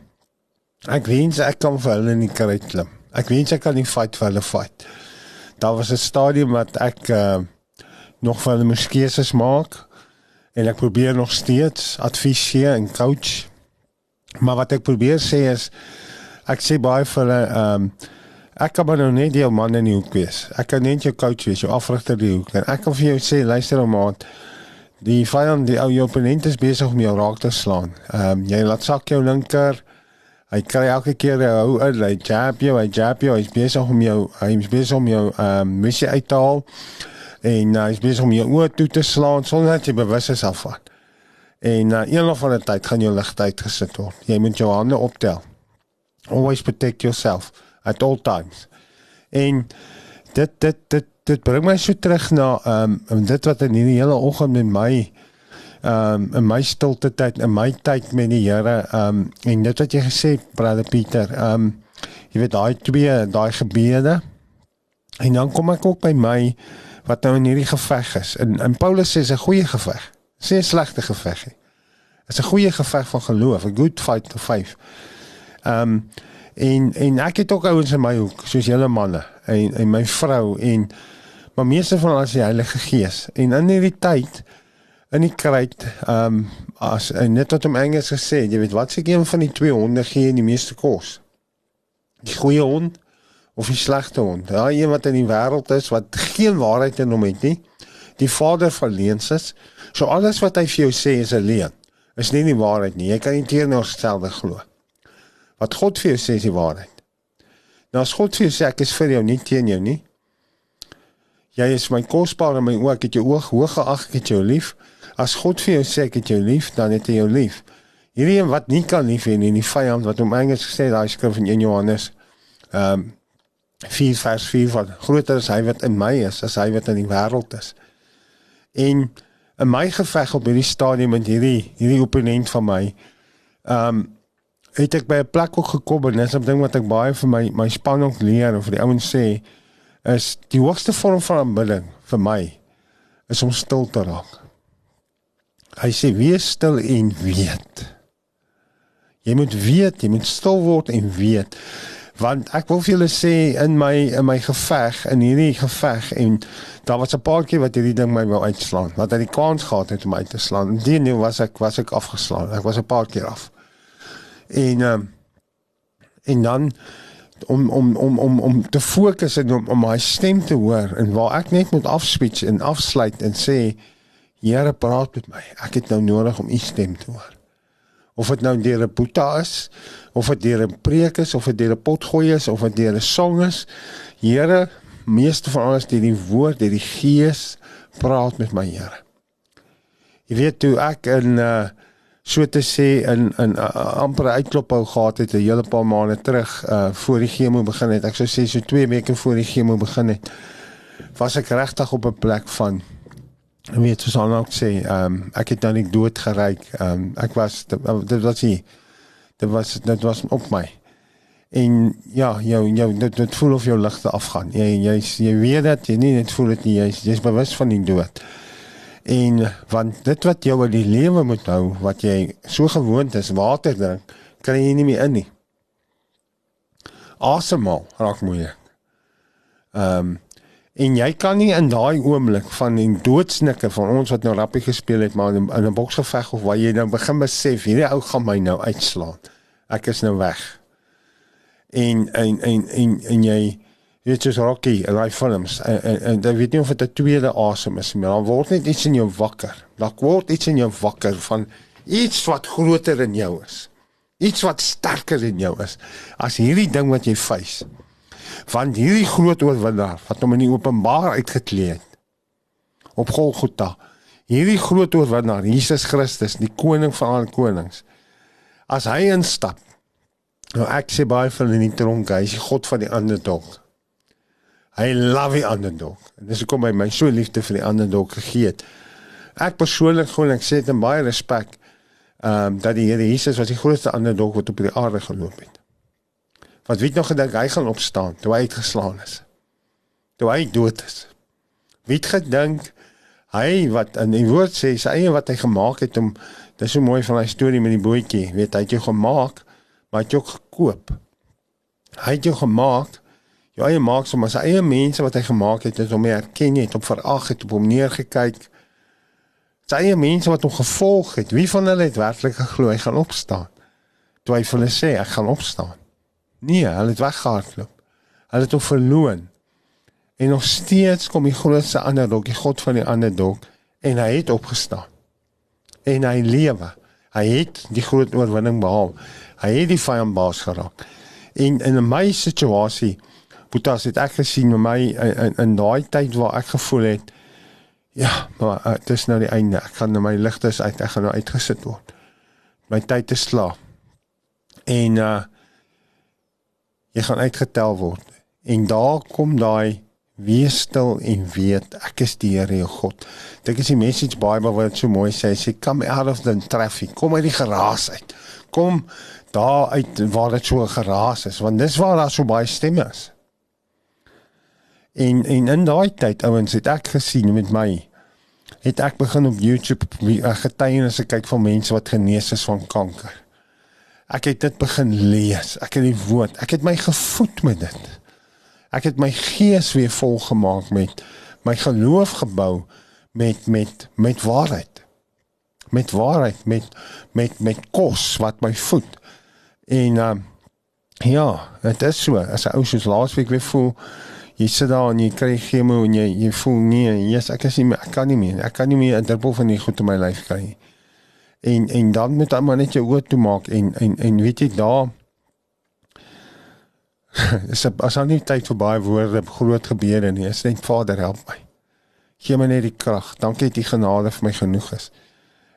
ek wens ek kan vir hulle in die kry klim. Ek wens ek kan nie fight vir hulle fight. Daar was 'n stadium wat ek uh, nog vir hulle muskeuses maak en ek probeer nog steeds adviseer en coach. Maar wat ek probeer sê is ek sê baie vir hulle ehm um, ek kan maar nou net jou man in die hoek wees. Ek kan net jou coach wees, jou afrigter die hoek. En ek kan vir jou sê luister ou maat, die vyand, die ou opponent is besig om jou raak te slaan. Ehm um, jy laat sak jou linker Hy kry elke keer hou uit, hy jab jou, hy jab jou, hy's besig om jou, hy's besig om jou ehm um, missie uit te haal. En uh, hy's besig om jou oë toe te slaan sonder dat jy bewus is daarvan. En uh, een of ander tyd gaan jou ligte uitgesit word. Jy moet jou hande optel. Always protect yourself at all times. En dit dit dit dit bring my so terug na ehm um, dit wat in hierdie hele oggend met my ehm um, in my stilte tyd in my tyd met die Here ehm um, en dit wat jy gesê brother Pieter ehm um, jy weet daai twee daai gebede en dan kom ek ook by my wat nou in hierdie geveg is. En en Paulus sê 'n goeie geveg. Sê 'n slegte geveg nie. Is 'n goeie geveg van geloof a good fight to fight ehm um, en en ek het ook ouens in my hoek soos julle manne en en my vrou en maar meeste van ons die Heilige Gees. En in hierdie tyd in die kruit ehm um, as en net wat hom Engels gesê, jy weet wat se een van die twee honde gee die meeste kos? Die goeie hond of die slegte hond? Daai een wat in die wêreld is wat geen waarheid in hom het nie. Die vader van leuns is. So alles wat hy vir jou sê is 'n leuen. Is nie die waarheid nie. Jy kan nie teenoorgestelde glo. Wat God vir jou sê is die waarheid. Nou as God vir jou sê ek is vir jou nie teen jou nie. Jy is my kosbaar in my oë, ek het jou oog hoog geag, ek het jou lief. As God vir jou sê ek het jou lief, dan het hy jou lief. Hierdie een wat nie kan lief hê nie, die vyand wat hom Engels gesê daai skrif in 1 Johannes ehm um, 4 vers 4 van groter is hy wat in my is as hy wat in die wêreld is. En in my geveg op hierdie stadium met hierdie hierdie opponent van my ehm um, het ek by 'n plek ook gekom en dis 'n ding wat ek baie vir my my span ook leer of vir die ouens sê is die hoogste vorm van aanbidding vir my is om stil te raak. Hy sê wees stil en weet. Jy moet weet, jy moet stil word en weet. Want ek wil vir julle sê in my in my geveg, in hierdie geveg en daar was 'n paar keer wat hierdie ding my wou uitslaan. Wat hy die kans gehad het om uit te slaan. Die nou was ek was ek afgeslaan. Ek was 'n paar keer af. En um, en dan om om om om om te fokus en om om my stem te hoor en waar ek net moet afspeech en afsluit en sê Here praat met my. Ek het nou nodig om u stem te hoor. Of dit nou deur 'n boeta is, of dit deur 'n preek is, of dit deur 'n potgooi is, of dit deur 'n song is. Here, meeste van alles deur die woord, deur die gees praat met my Here. Jy weet toe ek in uh so te sê in in uh, amper uitklophou gehad het 'n hele paar maande terug uh voor die chemo begin het. Ek sou sê so 2 weke voor die chemo begin het. Was ek regtig op 'n plek van weet soos aan ook sê, ehm um, ek het nou nie dood geryk. Ehm um, ek was dit was nie dit was dit was op my. En ja, jou jou dit, dit voel of jou ligte afgaan. Jy jy jy weet dat jy nie net voel dit nie, jy's jy's bewus van die dood. En want dit wat jou in die lewe moet hou, wat jy so gewoond is water drink, kan jy nie meer in nie. Asemhaal raak moeilik. Ehm um, En jy kan nie in daai oomblik van die doodsnikke van ons wat nou rappie gespeel het maar in 'n boksgeveg of waar jy nou begin besef hierdie ou gaan my nou uitslaan. Ek is nou weg. En en en en en jy weet jy's Rocky en hy films en, en, en dan weet jy of dit 'n tweede asem is, maar dan word net iets in jou wakker. Dan word iets in jou wakker van iets wat groter in jou is. Iets wat sterker in jou is as hierdie ding wat jy face van hierdie groot oorwinnaar wat hom in die openbaar uitgeklee het op Golgotha. Hierdie groot oorwinnaar, Jesus Christus, die koning van al konings. As hy instap, nou ek sê baie van in die tronk, hy is die God van die ander tronk. Hy love die underdog. En dis hoekom hy my so liefde vir die underdog gegee het. Ek persoonlik glo ek sê dit in baie respek ehm um, dat die Here Jesus was die grootste underdog wat op die aarde geloop het. Wat weet nog gedink hy gaan opstaan toe hy uitgeslaan is. Toe hy dood is. Wie het gedink hy wat in die woord sê sy eie wat hy gemaak het om dis so mooi van hy storie met die bootjie, weet hy het jou gemaak, maar hy het jou gekoop. Hy het jou gemaak jou eie maak so maar sy eie mense wat hy gemaak het het hom erken het op verag het op hom neergekyk sy eie mense wat hom gevolg het wie van hulle het werklik geglo hy gaan opstaan toe hy vir hulle sê ek gaan opstaan nee hulle het weggehardloop hulle het hom verloon en nog steeds kom die grootste underdog die god van die underdog en hy het opgestaan en hy lewe hy het die groot oorwinning behaal hy het die vyand baas geraak en in my situasie Boetas het ek gesien met my in in, in daai tyd waar ek gevoel het ja, maar dit is nou die einde. Ek gaan nou my ligte uit, ek gaan nou uitgesit word. My tyd is klaar. En uh jy gaan uitgetel word. En daar kom daai wees stil en weet ek is die Here jou God. Dit is die message Bible wat so mooi sê, sê come out of the traffic. Kom uit die geraas uit. Kom daar uit waar dit so geraas is, want dis waar daar so baie stemme is. En en in daai tyd ouens het ek gesien met my het ek begin op YouTube eh, getuienisse kyk van mense wat genees is van kanker. Ek het dit begin lees. Ek het die woord. Ek het my gevoed met dit. Ek het my gees weer vol gemaak met my geloof gebou met met met waarheid. Met waarheid, met met met kos wat my voed. En uh, ja, dit is so. As 'n ou soos laasweek weer voel jy sit daar en jy kry chemo en jy jy voel nee, yes, ek is nie ek kan nie meer. Ek kan nie meer 'n druppel van die goed in my lyf kry nie. En en dan moet jy maar net jou oë toe maak en en en weet jy daar is as al nie tyd vir baie woorde groot gebeure nie. Is net Vader help my. Gee my net die krag. Dankie dat u genade vir my genoeg is.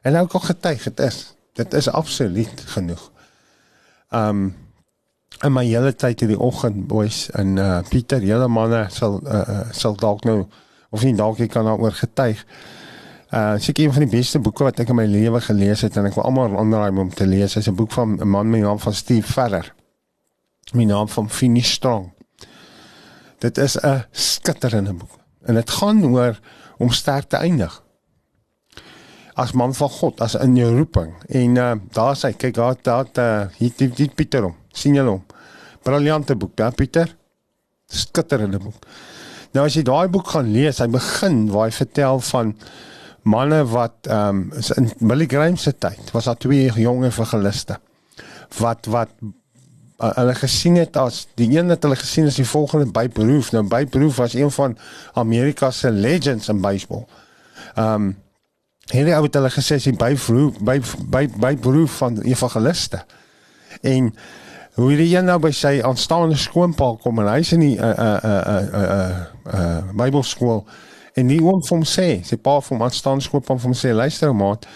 En nou kom getuig, dit is dit is absoluut genoeg. Um in my hele tyd hierdie oggend boys en uh Pieter, julle manne sal uh sal dalk nou of nie dalk jy kan daaroor getuig. Uh seker een van die beste boeke wat ek in my lewe gelees het en ek wil almal aanraai om te lees. Dit is 'n boek van 'n man met die naam van Steve Ferrer. My naam van Finish Strong. Dit is 'n skitterende boek en dit gaan oor om sterk te eindig. As man van God, as in jou roeping. En uh daar sê kyk daar daar uh, hier die Pieter hom. sien julle hom? briljante boek, ja Pieter. Skitterende boek. Nou as jy daai boek gaan lees, hy begin waar hy vertel van manne wat ehm um, in Billy Graham se tyd was daar twee jong evangeliste wat wat uh, hulle gesien het as die een wat hulle gesien as die volgende Babe Ruth. Nou Babe Ruth was een van Amerika se legends in baseball. Ehm um, hierdie ou het hulle gesê sy Babe Ruth, Babe Babe Ruth van evangeliste. En hoe hierdie een nou by sy aanstaande skoonpa kom en hy's in die uh uh uh uh uh, uh Bybelskool en nie oom vir hom sê, sy pa vir hom aanstaande skoonpa vir hom sê, luister ou maat,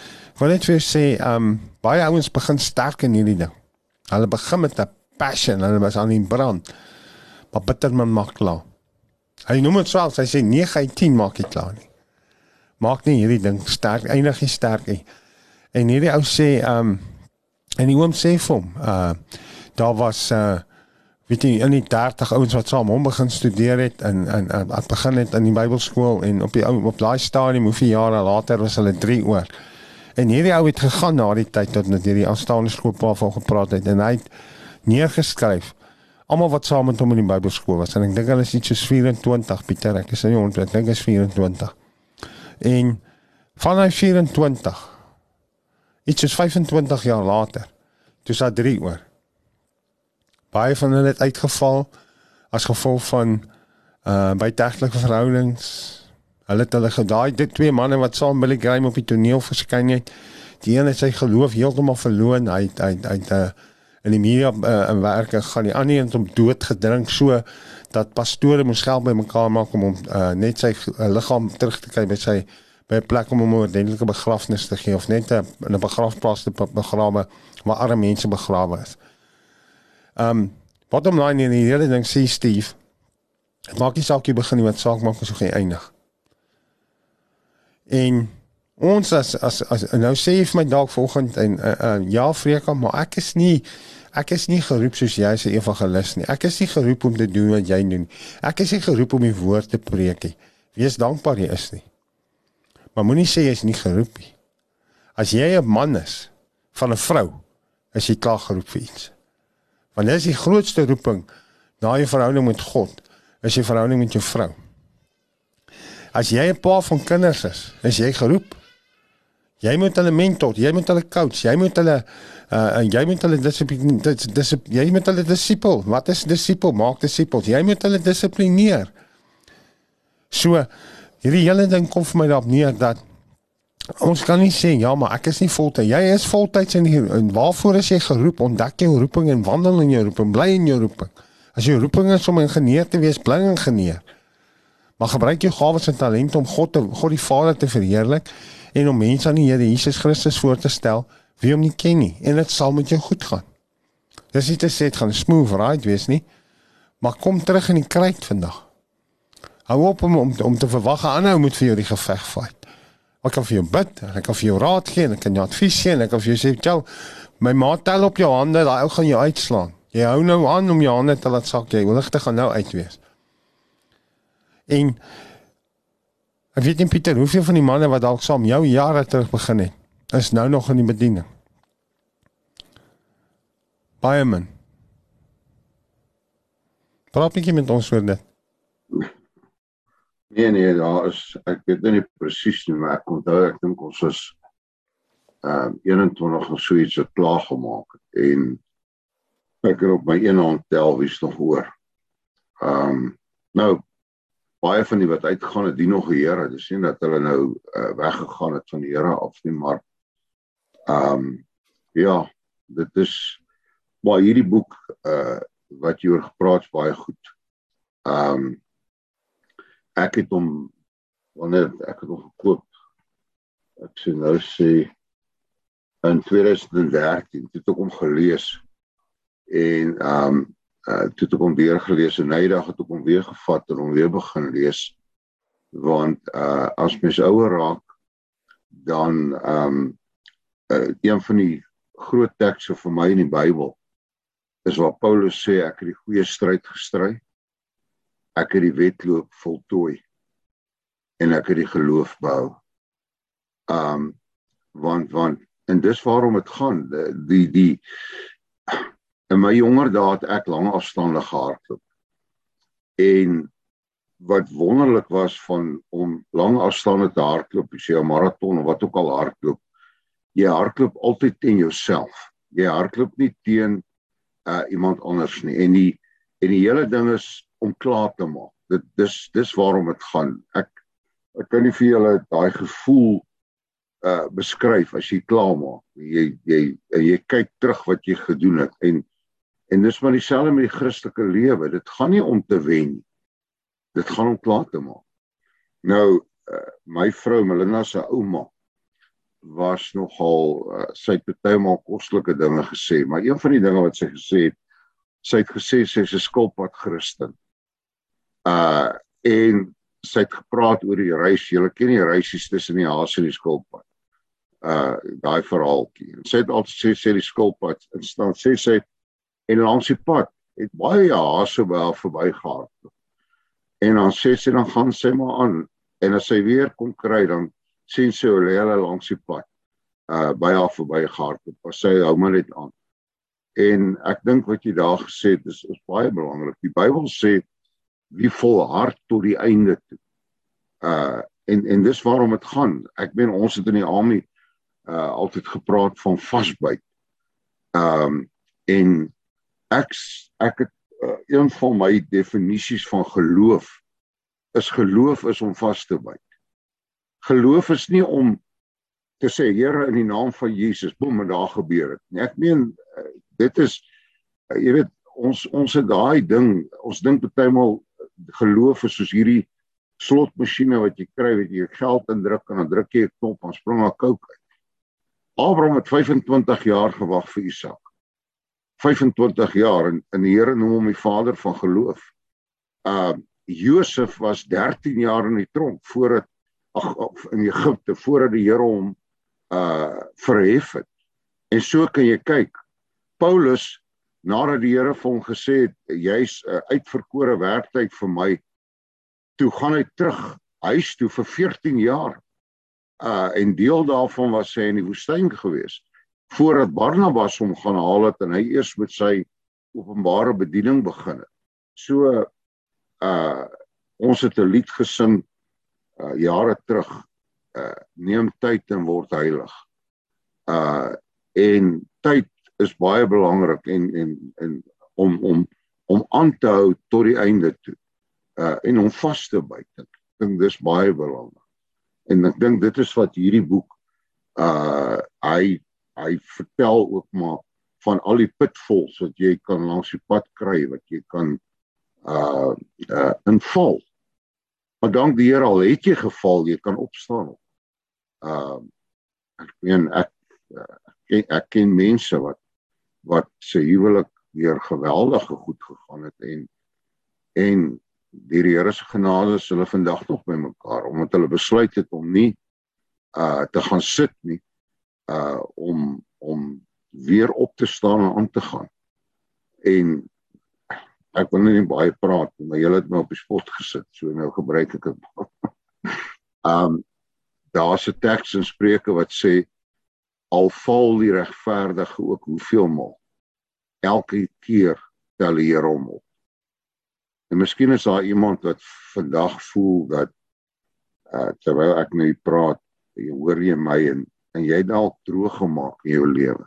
wil net vir sê, um baie ouens begin sterk in hierdie ding. Hulle begin met 'n passion, hulle was aan die brand. Maar bitter man maak klaar. Hy noem dit swels, hy sê 9 uit 10 maak dit klaar nie. Maak nie hierdie ding sterk, eindig nie sterk nie. En hierdie ou sê, um en die oom sê vir hom, uh daar was uh weet jy in die 30 ouens wat saam hom begin studeer het en en het begin het in die Bybelskool en op die op daai stadium hoeveel jare later was hulle 3 oor. En hierdie ou het gegaan na die tyd tot net hierdie aanstaande skoolpa van gepraat het en hy het neergeskryf almal wat saam met hom in die Bybelskool was en ek dink hulle is iets soos 24 Pieter ek is nie onthou ek dink is 24. En van hy 24 iets soos 25 jaar later toe sa 3 oor baie van hulle het uitgeval as gevolg van uh buiteegtelike verhoudings. Hulle het hulle gedaai dit twee manne wat saam Billy Graham op die toneel verskyn het. Die een het sy geloof heeltemal verloor. Hy hy hy het uh, in die media uh, in werke gaan die ander een om dood gedrink so dat pastore moes geld bymekaar maak om hom uh, net sy uh, liggaam terug te kry by sy by 'n plek om hom 'n ordentlike begrafnis te gee of net 'n 'n begrafplaas te begrawe waar arme mense begrawe is. Um bottom line in die hele ding sê Steve Dit maak nie saak jy begin nie wat saak maak as jy eindig. En ons as as as nou sê jy vir my dalk vanoggend en uh, uh, ja Freka, maar ek is nie ek is nie geroep soos jy as 'n evangelis nie. Ek is nie geroep om te doen wat jy doen. Ek is nie geroep om die woord te preek nie. Wees dankbaar jy is nie. Maar moenie sê jy is nie geroep nie. As jy 'n man is van 'n vrou, is jy klaar geroep vir iets. Want dis die grootste roeping na jou verhouding met God is jy verhouding met jou vrou. As jy 'n pa van kinders is, is jy geroep. Jy moet hulle mentor, jy moet hulle coach, jy moet hulle uh jy moet hulle dissipline dis dis jy moet hulle disipel. Wat is disipel? Maak disipels. Jy moet hulle dissiplineer. So hierdie hele ding kom vir my daarop neer dat ons kan nie sê ja, maar ek is nie voltyds. Jy is voltyds in hier. En waarvoor is jy geroep? Ontdek jou roeping en wandel in jou roeping, bly in jou roeping. As jy roeping is om ingenieur te wees, bly ingenieur. Maar gebruik jou gawes en talente om God te God die Vader te verheerlik en om mense aan die Here Jesus Christus voor te stel wie hom nie ken nie en dit sal met jou goed gaan. Dis nie te sê dit gaan smooth ride wees nie. Maar kom terug in die kruit vandag. Hou op om om, om te verwag aanhou moet vir jou die geveg fight. Ek kan vir jou bid, ek kan vir jou raad gee, ek kan jou advies gee, ek kan vir jou sê, "Jou, my maat tel op jou hande, daai ou gaan jou uitslaan." Jy hou nou aan om jou hande te laat sak jy. Ligte gaan nou uitwees. En ek weet nie Pieter, hoeveel van die manne wat dalk saam jou jare terug begin het, is nou nog in die bediening. Baie men. Praat net met ons oor dit. Nee nee, daar is ek weet nou nie presies nie, maar ek onthou ek dink ons was ehm uh, 21 of so iets het klaar gemaak en ek kan op my een hand tel wie's nog hoor. Ehm um, nou baie van die wat uitgegaan het, die nog die Here. Dis nie dat hulle nou uh, weggegaan het van die Here af nie, maar ehm um, ja, dit is maar hierdie boek uh wat jy oor gepraat baie goed. Ehm um, ek het hom wanneer ek het hom gekoop. Ek sê nou sê in 2013 het ek hom gelees. En ehm um, uh, toe ek hom weer gelees en nydag het ek hom weer gevat en hom weer begin lees. Want uh as mens ouer raak dan ehm um, uh, een van die groot tekste vir my in die Bybel is waar Paulus sê ek het die goeie stryd gestry ek het die wedloop voltooi en ek het die geloof. Ehm um, want want en dis waarom dit gaan die die In my jonger dae het ek lang afstande gehardloop. En wat wonderlik was van om lang afstande te hardloop, sê 'n maraton of wat ook al hardloop, jy hardloop altyd teen jouself. Jy hardloop nie teen uh iemand anders nie. En die en die hele ding is om klaar te maak. Dit dis dis waarom dit gaan. Ek ek kan nie vir julle daai gevoel uh beskryf as jy klaar maak. Jy jy jy kyk terug wat jy gedoen het en En dis maar dieselfde met die Christelike lewe. Dit gaan nie om te wen nie. Dit gaan om klaar te maak. Nou uh, my vrou Melinda se ouma was nogal uh, sy het baie maal kostelike dinge gesê, maar een van die dinge wat sy gesê het, sy het gesê sy's 'n skulpad Christen. Uh en sy het gepraat oor die reis. Julle ken die reisies tussen die haas en die skulpad. Uh daai verhaaltjie. En sy het altyd sê sê die skulpad in staan sê sy en langs die pad het baie hase wel verbygehard. En dan sê sy dan gaan sy maar aan en as sy weer kom kry dan sien sy hoe hulle langs die pad uh by haar verbygehard het. Pas sy hou maar net aan. En ek dink wat jy daar gesê het is is baie belangrik. Die Bybel sê wie volhard tot die einde toe. Uh en en dis waarom dit gaan. Ek meen ons het in die army uh altyd gepraat van vasbyt. Um, en ek ek het uh, een van my definisies van geloof is geloof is om vas te byt. Geloof is nie om te sê Here in die naam van Jesus, boem en daar gebeur dit. Nee, ek meen uh, dit is uh, jy weet ons ons het daai ding, ons dink partymal geloof is soos hierdie slotmasjiene wat jy kry, weet jy, geld indruk en dan druk jy 'n knop en spring kook uit. Abraham het 25 jaar gewag vir Isak. 25 jaar en, en die Here noem hom die vader van geloof. Uh Josef was 13 jaar in die tronk voordat ag in Egipte voordat die Here hom uh verhef het. En so kan jy kyk. Paulus nadat die Here vir hom gesê het jy's 'n uh, uitverkore werktuig vir my, toe gaan hy terug huis toe vir 14 jaar. Uh en deel daarvan was hy in die woestyn gewees voordat Barnabas hom gaan haal het en hy eers met sy openbare bediening begin het. So uh ons het 'n lied gesing uh jare terug uh neem tyd en word heilig. Uh en tyd is baie belangrik en en en om om om aan te hou tot die einde toe. Uh en om vas te byt. Ek dink dis baie belangrik. En ek dink dit is wat hierdie boek uh hy hy vertel ook maar van al die pitfalls wat jy kan langs die pad kry wat jy kan uh uh inval. Maar dank die Here al het jy geval, jy kan opstaan. Uh ek meen ek ek, ek ken mense wat wat se huwelik weer geweldige goed gegaan het en en die Here se genade is hulle vandag nog by mekaar omdat hulle besluit het om nie uh te gaan sit nie uh om om weer op te staan en aan te gaan. En ek wil nie baie praat nie, maar julle het my op die spot gesit, so nou gebruik ek dit. um daar's 'n teks in Spreuke wat sê al val die regverdige ook hoeveel maal elke keer tel die Here hom op. En miskien is daar iemand wat vandag voel dat uh terwyl ek nou praat, jy hoor jy my en en jy dalk droog gemaak in jou lewe.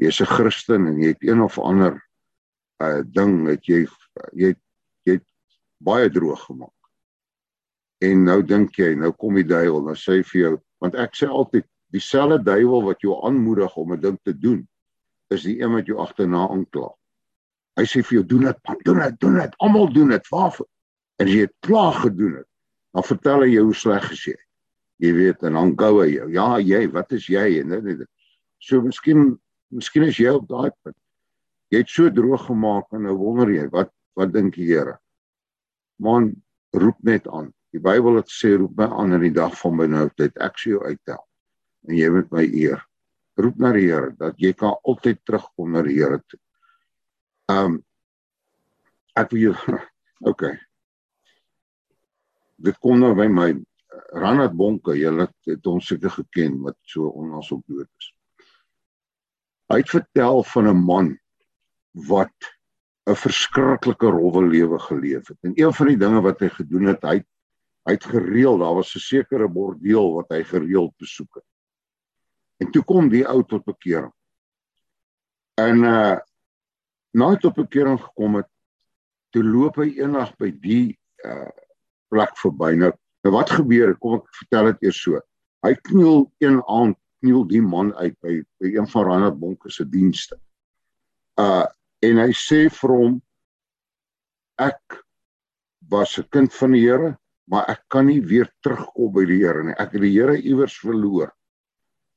Jy's 'n Christen en jy het een of ander uh ding dat jy jy jy baie droog gemaak. En nou dink jy, nou kom die duiwel, nou sê hy vir jou, want ek sê altyd dieselfde duiwel wat jou aanmoedig om 'n ding te doen, is die een wat jou agterna aankla. Hy sê vir jou, doen dit, doen dit, doen dit, almal doen dit. Waarvoor? En as jy dit klaar gedoen het, dan vertel hy jou hoe sleg jy is. Jy weet en dan gou hy jou. Ja, jy, wat is jy en dit. So miskien miskien is jy op daai punt jy het so droog gemaak en nou wonder jy wat wat dink die Here man roep net aan die Bybel het sê roep my aan in die dag van benoudheid ek sê jou uittel en jy moet my eer roep na die Here dat jy kan altyd terugkom na die Here toe um ek wil jou okay dit kom nou by my Ranat Bonke julle het ons seker geken wat so onlangs op dood is hy het vertel van 'n man wat 'n verskriklike rowwe lewe geleef het. En een van die dinge wat hy gedoen het, hy hy het gereeld, daar was 'n sekere bordeel wat hy gereeld besoek het. En toe kom die ou tot bekering. En uh na hy tot bekering gekom het, toe loop hy eendag by die uh plek verby. Nou, nou wat gebeur? Kom ek vertel dit eers so. Hy kniel een aand kniel die man uit by by een van Randad Bonke se dienste. Uh en hy sê vir hom ek was 'n kind van die Here, maar ek kan nie weer terugkom by die Here nie. Ek het die Here iewers verloor.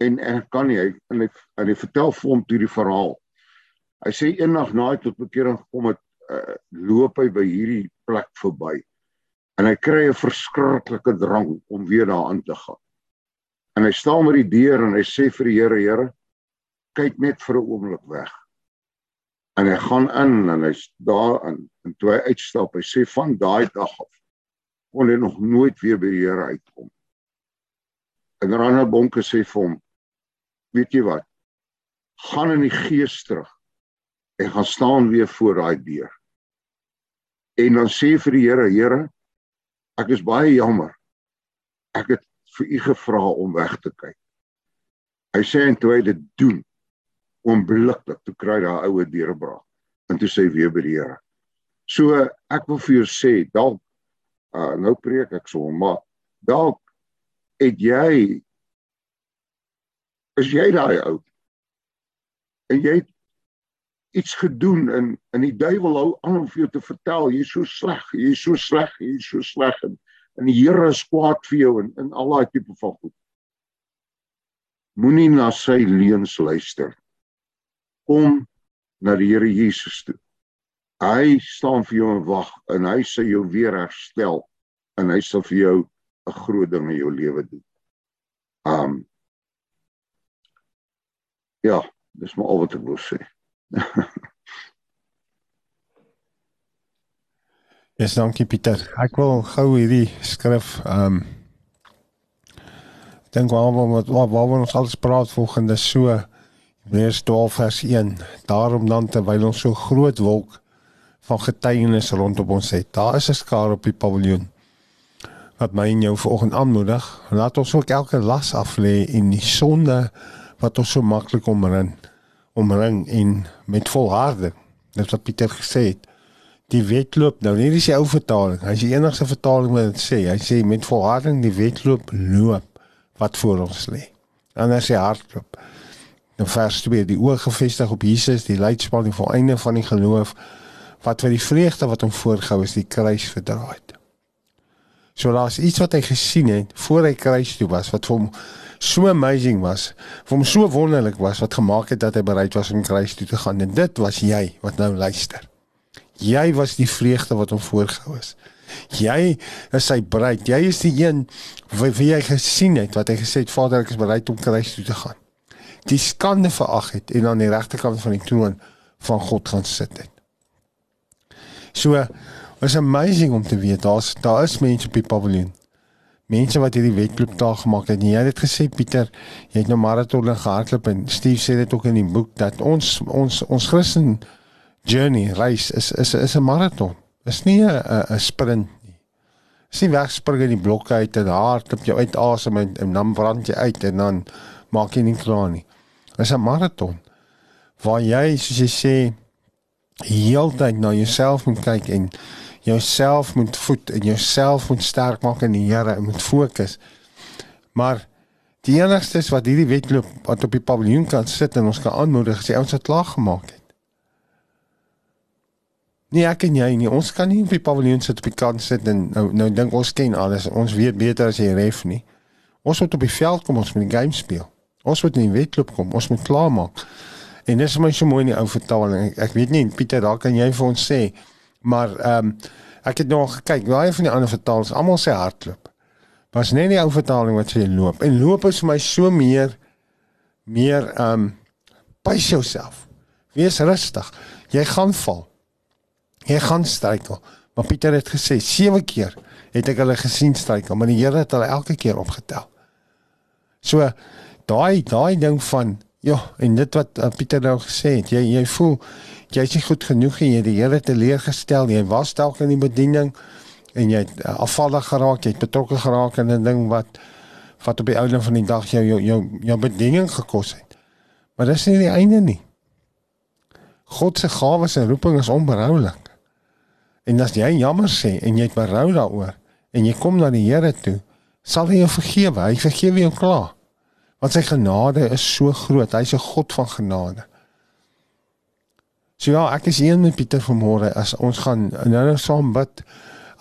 En ek kan nie hy en hy, en hy vertel vir hom toe die verhaal. Hy sê eendag na hy tot bekering gekom het, uh, loop hy by hierdie plek verby. En hy kry 'n verskriklike drang om weer daarin te gaan. En hy staan met die deur en hy sê vir die Here, Here, kyk net vir 'n oomblik weg en hy gaan in en hy's daar in en toe hy uitstap hy sê van daai dag af kon hy nog nooit weer by die Here uitkom en Ronald Bonke sê vir hom weet jy wat? Gaan in die gees terug en gaan staan weer voor daai deur. En dan sê vir die Here Here ek is baie jammer. Ek het vir u gevra om weg te kyk. Hy sê en toe hy dit doen onmiddellik toe kry daai oue deurbraak. En toe sê weer by die Here. So ek wil vir jou sê dalk uh, nou preek ek so maar dalk het jy is jy daai ou en jy het iets gedoen en en die duiwel hou aan om vir jou te vertel jy's so sleg jy's so sleg jy's so sleg en, en die Here is kwaad vir jou en in al daai tipe van goed moenie na sy leuns luister kom na die Here Jesus toe. hy staan vir jou en wag en hy sal jou weer herstel en hy sal vir jou 'n groot ding in jou lewe doen. Um Ja, dis maar al wat ek wil sê. Ja, yes, dankie Pieter. Ek wil gou hierdie skrif ehm um, dink waar wat waar, waar ons alles praat volgende so Hebreërs 12 vers 1. Daarom dan terwyl ons so groot wolk van getuienis rondom ons het. Daar is 'n skaar op die paviljoen wat my en jou vanoggend aanmoedig. Laat ons ook elke las af lê en die sonde wat ons so maklik omring omring en met volharding. Dit wat Pieter gesê het. Die wedloop nou nie dis die ou vertaling. Is die enigste vertaling dit sê. Hy sê met volharding die wedloop loop wat voor ons lê. En as jy hardloop. Dan vers 2 die oog gefestig op Jesus, die leidspan die volleinde van die geloof wat vir die vreugde wat hom voorgehou is die kruis verdra het. So daar's iets wat hy gesien het voor hy kruis toe was wat vir hom so amazing was, vir hom so wonderlik was wat gemaak het dat hy bereid was om kruis toe te gaan en dit was jy wat nou luister. Jy was die vreugde wat hom voorgehou is. Jy is sy bruid. Jy is die een wie, wie hy gesien het wat hy gesê het Vader ek is bereid om kruis toe te gaan. Die skande verag het en aan die regterkant van die troon van God gaan sit het. So was amazing om te weet daar's daar is mense op die paviljoen. Mense wat hierdie wedloop daar gemaak het. Jy het gesê Pieter, jy het nou maraton gehardloop en Steve sê dit ook in die boek dat ons ons ons Christen journey reis is is is 'n maraton. Is nie 'n 'n sprint nie. Is nie wegspring in die blokke uit en hardloop jy uit asem en, en dan brand jy uit en dan maak jy nie klaar nie. Is 'n maraton waar jy soos jy sê heeltyd na jouself moet kyk en jouself moet voed en jouself moet sterk maak in die Here en moet fokus. Maar die enigste wat hierdie wedloop wat op die paviljoen kan sit en ons kan aanmoedig, die ouens wat klaar gemaak het. Nee, ek en jy nie. Ons kan nie op die paviljoen sit op die kant sit en nou nou dink ons ken alles. Ons weet beter as jy ref nie. Ons moet op die veld kom, ons moet die game speel. Ons moet in die wedloop kom, ons moet klaar maak. En dis my so mooi in die ou vertaling. Ek, ek weet nie Pieter, daar kan jy vir ons sê, maar ehm um, ek het nog gekyk, baie van die ander vertalings almal sê hardloop. Was net die ou vertaling wat sê loop. En loop is vir my so meer meer ehm um, pace jouself. Wees rustig. Jy gaan val. Jy gaan struikel. Maar Pieter het gesê 7 keer het ek hulle gesien struikel, maar die Here het hulle elke keer opgetel. So daai daai ding van ja, en dit wat uh, Pieter nou gesê het, jy jy voel jy is nie goed genoeg nie, jy die Here teleurgestel, jy was dalk in die bediening en jy het uh, afvallig geraak, jy het betrokke geraak in 'n ding wat wat op die ouene van die dag jou jou jou, jou bediening gekos het. Maar dis nie die einde nie. God se gawes en roeping is onberoulik. En as jy jammer sê en jy het berou daaroor en jy kom na die Here toe, sal hy jou vergewe. Hy vergewe jou klaar. Want sy genade is so groot. Hy's 'n God van genade. So ja, ek is hier met Pieter vanmôre as ons gaan nou nou saam bid.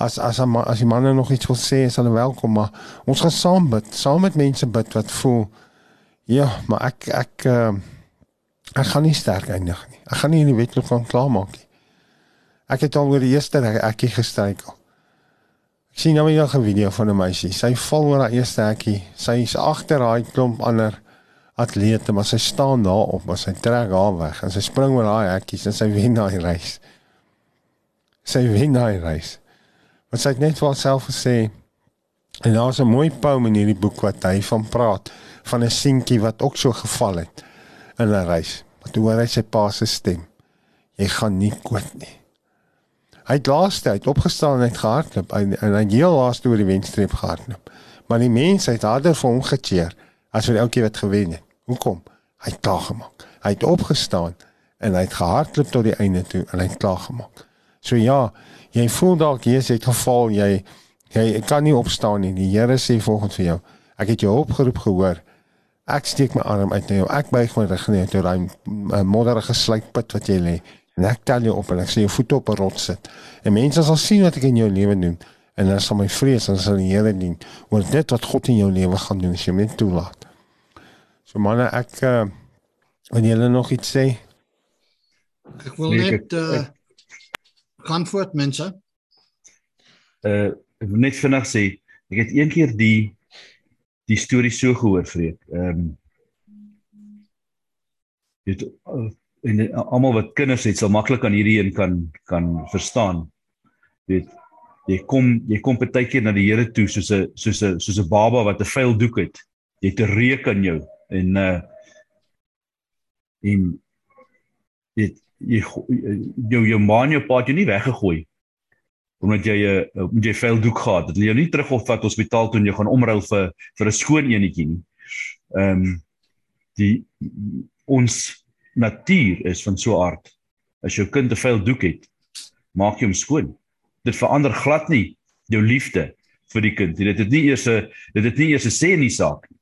As as as die manne nog iets wil sê, is hulle welkom, maar ons gaan saam bid, saam met mense bid wat voel ja, maar ek ek uh, ek gaan nie sterk eindig nie. Ek gaan nie in die wedloop kan klaarmaak nie. Ek het al oor die eerste hekkie gestruikel. Ek sien nou net 'n video van 'n meisie. Sy val oor haar eerste hekkie. Sy is agter daai klomp ander atlete, maar sy staan daar op, maar sy trek haar weg en sy spring oor daai hekkies en sy wen daai reis. Sy wen daai reis. Want sy het net vir haarself gesê en daar's 'n mooi poem in hierdie boek wat hy van praat van 'n seentjie wat ook so geval het in 'n reis. Maar toe hoor hy sy pa se stem. Jy gaan nie kwit nie. Hy het laaste uit opgestaan en het gehardloop en, en hy heel laaste oor die wenstreep gehardloop. Maar die mense het harder vir hom gecheer as vir elke wat gewen het. Hoekom? Hy het klaar gemaak. Hy het opgestaan en hy het gehardloop tot die einde toe en hy het klaar gemaak. So ja, jy voel dalk jy het geval, jy jy kan nie opstaan nie. Die Here sê volgens vir jou, ek het jou opgeroep gehoor. Ek steek my arm uit na jou. Ek buig my rug neer toe daai eh, modderige slypit wat jy lê. En ek tel jou op en ek sê jou voete op 'n rots sit. En mense sal sien wat ek in jou lewe doen en dan sal my vrees en sal die Here dien oor dit wat God in jou lewe gaan doen as jy net toelaat. So manne, ek uh eh, wil julle nog iets sê? Ek wil nee, net uh Gaan voort mense. Uh net vinnig sê, ek het een keer die die storie so gehoor vreek. Ehm um, dit uh, en almal wat kinders het sal maklik aan hierdie een kan kan verstaan. Weet jy kom jy kom baie keer na die Here toe soos 'n soos 'n soos 'n baba wat 'n vuil doek het. Jy het 'n reuk aan jou en uh en dit jy jou jou ma en jou pa het jou nie weggegooi omdat jy 'n uh, jy vuil doek gehad het. Hulle jou nie terugopvat hospitaal toe en jy gaan omruil vir vir 'n skoon enetjie nie. Ehm um, die ons natuur is van so aard. As jou kind 'n vuil doek het, maak jy hom skoon. Dit verander glad nie jou liefde vir die kind. Dit het nie eers 'n dit het nie eers 'n sê in die saak nie.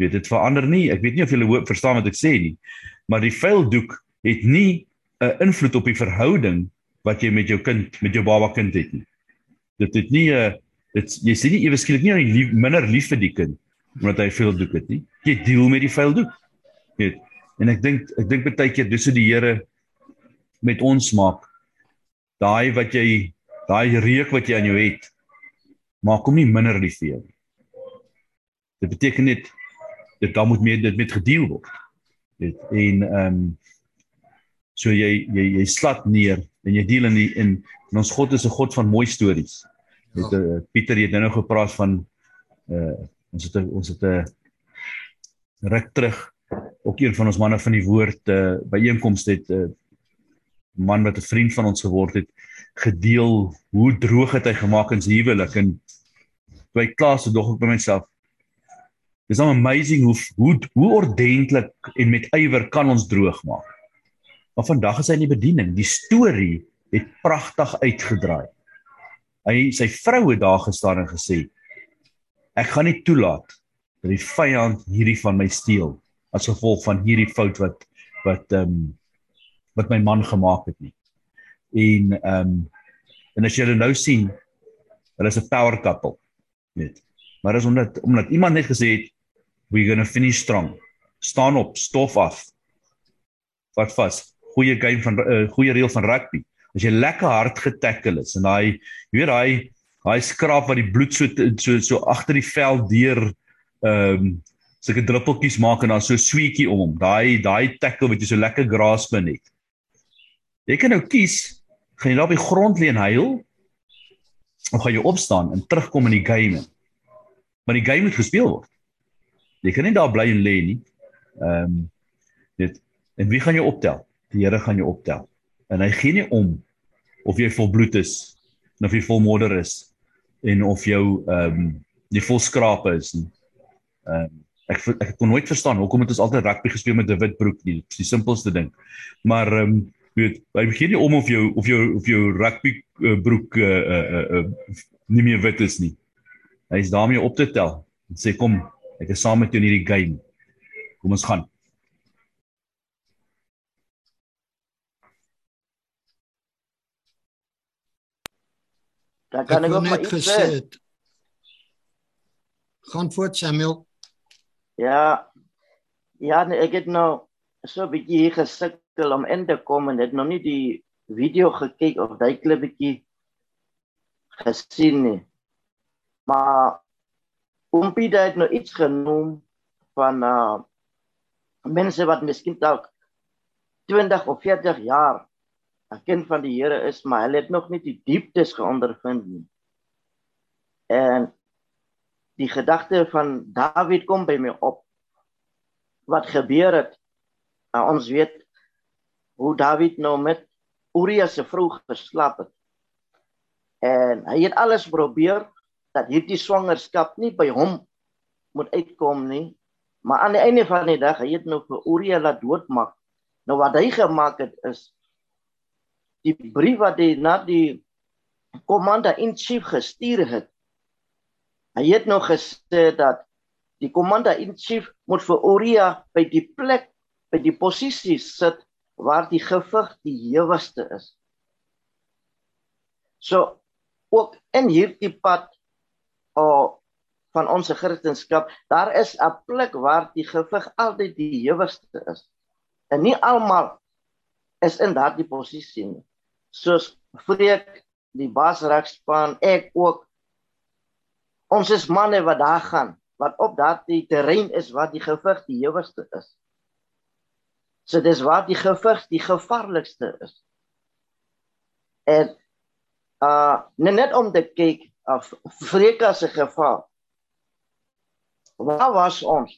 Weet dit verander nie. Ek weet nie of julle hoop verstaan wat ek sê nie. Maar die vuil doek het nie 'n invloed op die verhouding wat jy met jou kind, met jou baba kind het nie. Dit het nie 'n dit jy sien nie ewe skielik nie lief, minder lief vir die kind omdat hy vuil doek het nie. Jy deel met die vuil doek. Weet En ek dink ek dink baie keer dis hoe die Here met ons maak. Daai wat jy daai reuk wat jy aan jou het, maak hom nie minder lief vir jou. Dit beteken net dit dan moet meer dit met gedeel word. Dit en ehm um, so jy jy jy slat neer en jy deel in die in en ons God is 'n God van mooi stories. Ja. uh, Pieter het nou gepraat van uh ons het ons het 'n ruk terug ook een van ons manne van die woord uh, by einkomste het 'n uh, man wat 'n vriend van ons geword het gedeel hoe droog het hy gemaak in sy huwelik en by klas se dog ek by myself Dis so amazing hoe hoe hoe ordentlik en met ywer kan ons droog maak. Maar vandag is hy in die bediening. Die storie het pragtig uitgedraai. Hy sy vroue daar gestaan en gesê ek gaan nie toelaat dat die vyand hierdie van my steel as gevolg van hierdie fout wat wat ehm um, wat my man gemaak het nie. En ehm um, en as jy nou sien, hulle is 'n power couple. Net. Maar is omdat omdat iemand net gesê het we're going to finish strong. Staan op, stof af. Wat vas. Goeie game van uh, goeie reël van rugby. As jy lekker hard getackle is en daai jy weet daai daai skraap wat die bloed so so so agter die vel deur ehm um, sulke druppeltjies maak en dan so sweetjie om hom. Daai daai tackle wat jy so lekker grasbin het. Jy kan nou kies, gaan jy daar op die grond lê en huil of gaan jy opstaan en terugkom in die game? Maar die game moet gespeel word. Jy kan nie daar bly en lê nie. Ehm um, dit en wie gaan jou optel? Die Here gaan jou optel. En hy gee nie om of jy vol bloed is of jy vol modder is en of jou ehm um, jy vol skrape is nie. Ehm um, ek ek kon nooit verstaan hoekom het ons altyd rugby gespeel met 'n wit broek nie. Dis die simpelste ding. Maar ehm um, weet, hy begin nie om of jou of jou of jou rugby uh, broek uh, uh, uh, nie meer wit is nie. Hy is daarmee op te tel. En sê kom, ek is saam met jou in hierdie game. Kom ons gaan. Daar kan ek, ek net gesê. Gaan voort Samuel. Ja. Ja, nee, ek het nou so 'n bietjie hier gesukkel om in te kom en het nog nie die video gekyk of daai klippie gesien nie. Maar Ompie het nou iets genoem van uh mense wat miskien dalk 20 of 40 jaar 'n kind van die Here is, maar hulle het nog nie die dieptes geondervind nie. En die gedagte van Dawid kom by my op. Wat gebeur het? Nou, ons weet hoe Dawid nou met Uria se vrou geslaap het. En hy het alles probeer dat hierdie swangerskap nie by hom moet uitkom nie. Maar aan die einde van die dag, hy het nou vir Uria laat doodmaak. Nou wat hy gemaak het is die brief wat hy na die komanda in chief gestuur het Hy het nou gesê dat die komanda in chief moet vir Uria by die plek by die posisie sit waar die gewig die hewigste is. So ook in hierdie pad van ons Christendom, daar is 'n plek waar die gewig altyd die hewigste is. En nie almal is in daardie posisie nie. soos Freek die basrakspan ek ook ons is manne wat daar gaan wat op daardie terrein is wat die gewig die hewigste is. So dis waar die gewig die gevaarlikste is. En uh net om te kyk of Freka se geval. Waar was ons?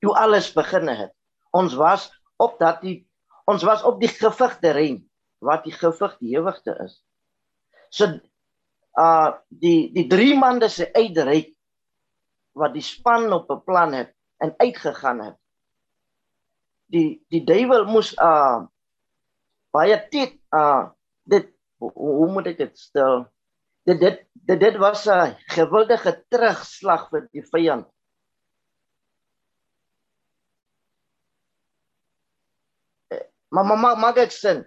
Toe alles begin het. Ons was op dat die ons was op die gewig terrein wat die gewig die ewigste is. So uh die die drie mande se uitreik wat die span op 'n plan het en uitgegaan het. Die die duiwel moes uh baie dit uh dit hoe moet ek dit stel? Dit dit dit, dit was 'n geweldige terugslag vir die vyand. Maar maar maak ek sin.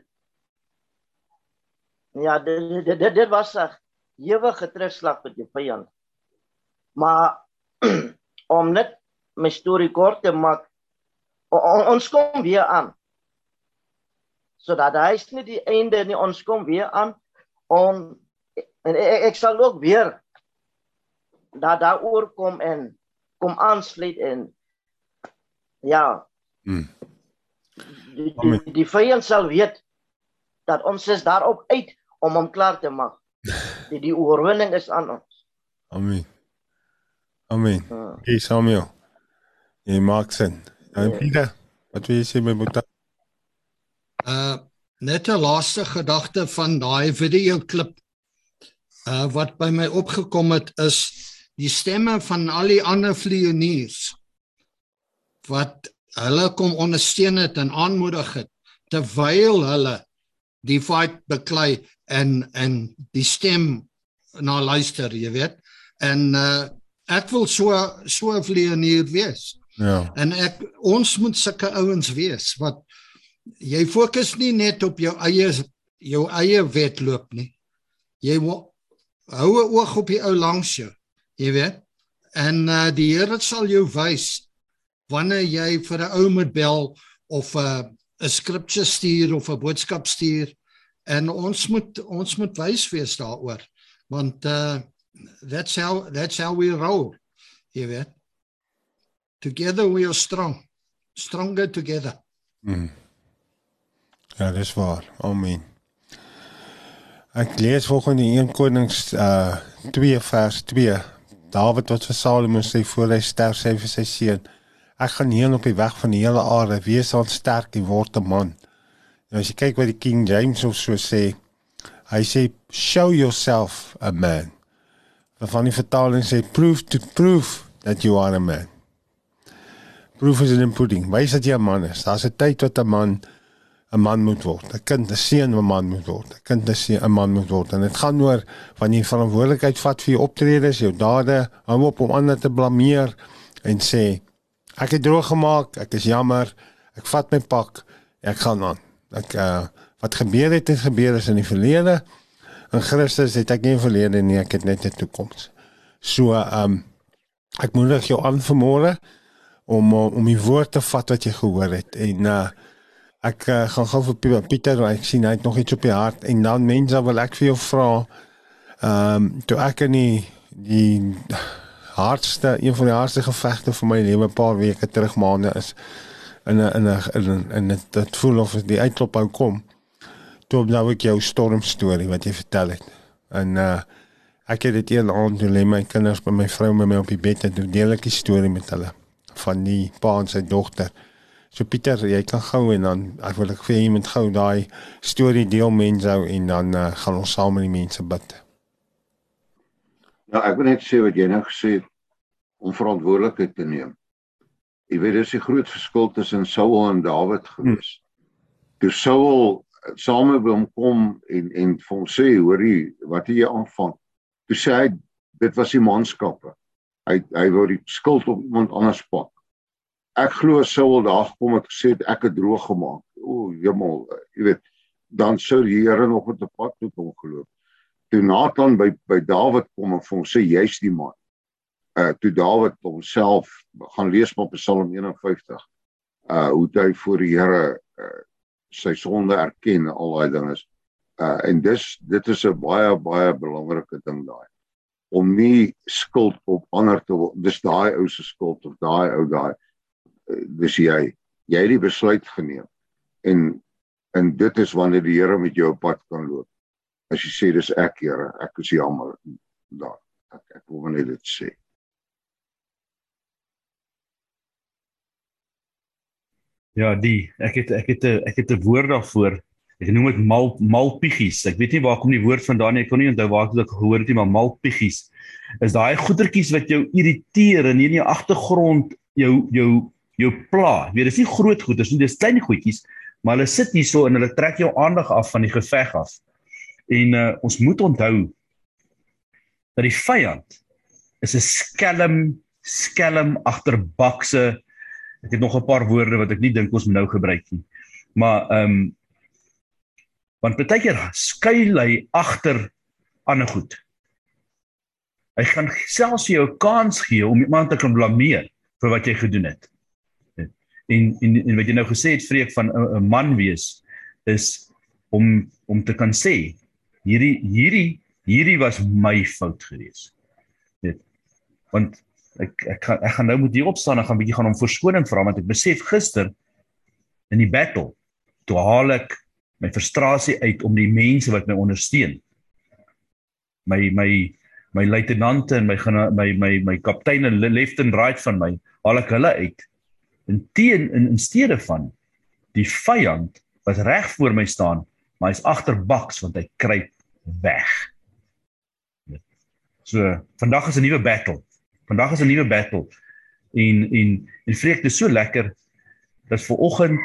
Ja, dit dit dit, dit was 'n ewige terugslag vir die vyand. Maar om net my storie kort te maak, on, ons kom weer aan. So dat hy is nie die einde nie, ons kom weer aan om en ek, ek sal ook weer dat daaroor kom en kom aansluit en ja. Hmm. Die die, die vyand sal weet dat ons is daarop uit om hom klaar te maak. Die die oorwinning is aan ons. Amen. Amen. Ja. Hey Samuel. Jy maak sin. En ja. Pieter, wat wil jy sê my boetie? Uh net 'n laaste gedagte van daai video klip uh wat by my opgekom het is die stemme van al die ander vlieëniers wat hulle kom ondersteun het en aanmoedig het terwyl hulle die fight beklei en en die stem na luister, jy weet. En uh ek wil so so 'n vlieënier wees. Ja. En ek ons moet sulke ouens wees wat jy fokus nie net op jou eie jou eie wedloop nie. Jy hou 'n oog op die ou langs jou. Jy weet. En uh die Here sal jou wys wanneer jy vir 'n ou moet bel of 'n uh, 'n skripsie stuur of 'n boodskap stuur en ons moet ons moet wys wees daaroor want uh that's how that's how we roll jy weet together we are strong stronger together mm. ja dis waar amen ek lees volgende 1 konings uh 2 vers 2 David wat vir Salomo sê voor hy sterf sê vir sy seun ek gaan hier op die weg van die hele aarde wees aan sterk en word 'n man En as jy kyk wat die King James of so sê, hy sê show yourself a man. Van die vertaling sê prove to prove that you are a man. Proof is in pudding. Wys dat jy 'n man is. Daar's 'n tyd wat 'n man 'n man moet word. 'n Kind, 'n seun 'n man moet word. 'n Kind, 'n seun 'n man moet word. En dit gaan oor wanneer jy verantwoordelikheid vat vir jou optredes, jou dade, hou op om ander te blameer en sê ek het droog gemaak, ek is jammer, ek vat my pak, ek gaan aan. Ek uh, wat gebeur het het gebeur is in die verlede. In Christus het ek nie 'n verlede nie, ek het net 'n toekoms. So ehm um, ek moedig jou aan vanmôre om om die woord te vat wat jy gehoor het en uh ek uh, gaan gou vir Pieter, ek sien hy het nog iets op die hart en dan mense wil ek vir jou vra ehm um, toe ek in die die hardste een van die hardste gevegte vir my lewe 'n paar weke terug maande is in 'n in 'n in in dit voel of die uitklop hou kom. Toe nou ek jou storm storie wat jy vertel het. En uh ek het dit een aand toe lê my kinders by my vrou met my op die bed en doen deel ek die storie met hulle van die pa en sy dogter. So Pieter, jy kan gou en dan ek wil ek vir iemand gou daai storie deel mense en dan uh, gaan ons saam met die mense bid. Ja, ek wil net sê wat jy nou gesê het om verantwoordelikheid te neem. Jy weet dis die groot verskil tussen Saul en Dawid gewees. Hmm. Toe Saul saam met hom kom en en vir hom sê, hoorie, wat het jy aanvang? Toe sê hy dit was die manskappe. Hy hy wou die skuld op iemand anders pak. Ek glo Saul daar gekom het gesê ek het droog gemaak. O, hemel, jy weet, dan sou die Here nog op 'n pad toe kom geloop. Toe Nathan by by Dawid kom en vir hom sê jy's die man uh toe Dawid homself gaan lees op Psalm 51 uh hoe hy voor die Here uh sy sonde erken al daai dinge uh en dis dit is 'n baie baie belangrike ding daai om nie skuld op ander te dis daai ou se skuld of daai ou daai dis jy. Jy het die besluit geneem. En en dit is wanneer die Here met jou op pad kan loop. As jy sê dis ek Here. Ek is jammer. Daar. Ek ek wil net dit sê. Ja, die ek het ek het 'n ek het 'n woord daarvoor. Ek noem dit mal malpiggies. Ek weet nie waar kom die woord vandaan nie. Ek kon nie onthou waar ek dit gehoor het nie, maar malpiggies. Is daai goetertjies wat jou irriteer en hier in jou agtergrond jou jou jou pla. Weet, dis nie groot goeters nie, dis klein goedjies, maar hulle sit hier so en hulle trek jou aandag af van die geveg af. En uh, ons moet onthou dat die vyand is 'n skelm skelm agterbakse Ek het nog 'n paar woorde wat ek nie dink ons moet nou gebruik nie. Maar ehm um, want baie keer skuil hy agter ander goed. Hy gaan selfs jou kans gee om iemand te kan blameer vir wat jy gedoen het. En en en wat jy nou gesê het vreek van 'n man wees is om om te kan sê hierdie hierdie hierdie was my fout geweest. Net want ek ek gaan ek gaan nou moet hier opstaan en gaan bietjie gaan om verskoning vra want ek besef gister in die battle toe haal ek my frustrasie uit om die mense wat my ondersteun my my my luitenante en my my my my kapteine left and right van my haal ek hulle uit in teen in in steede van die vyand wat reg voor my staan maar hy's agterbaks want hy kruip weg so vandag is 'n nuwe battle Vandag is 'n nuwe battle. En en en vreek dit so lekker dat ver oggend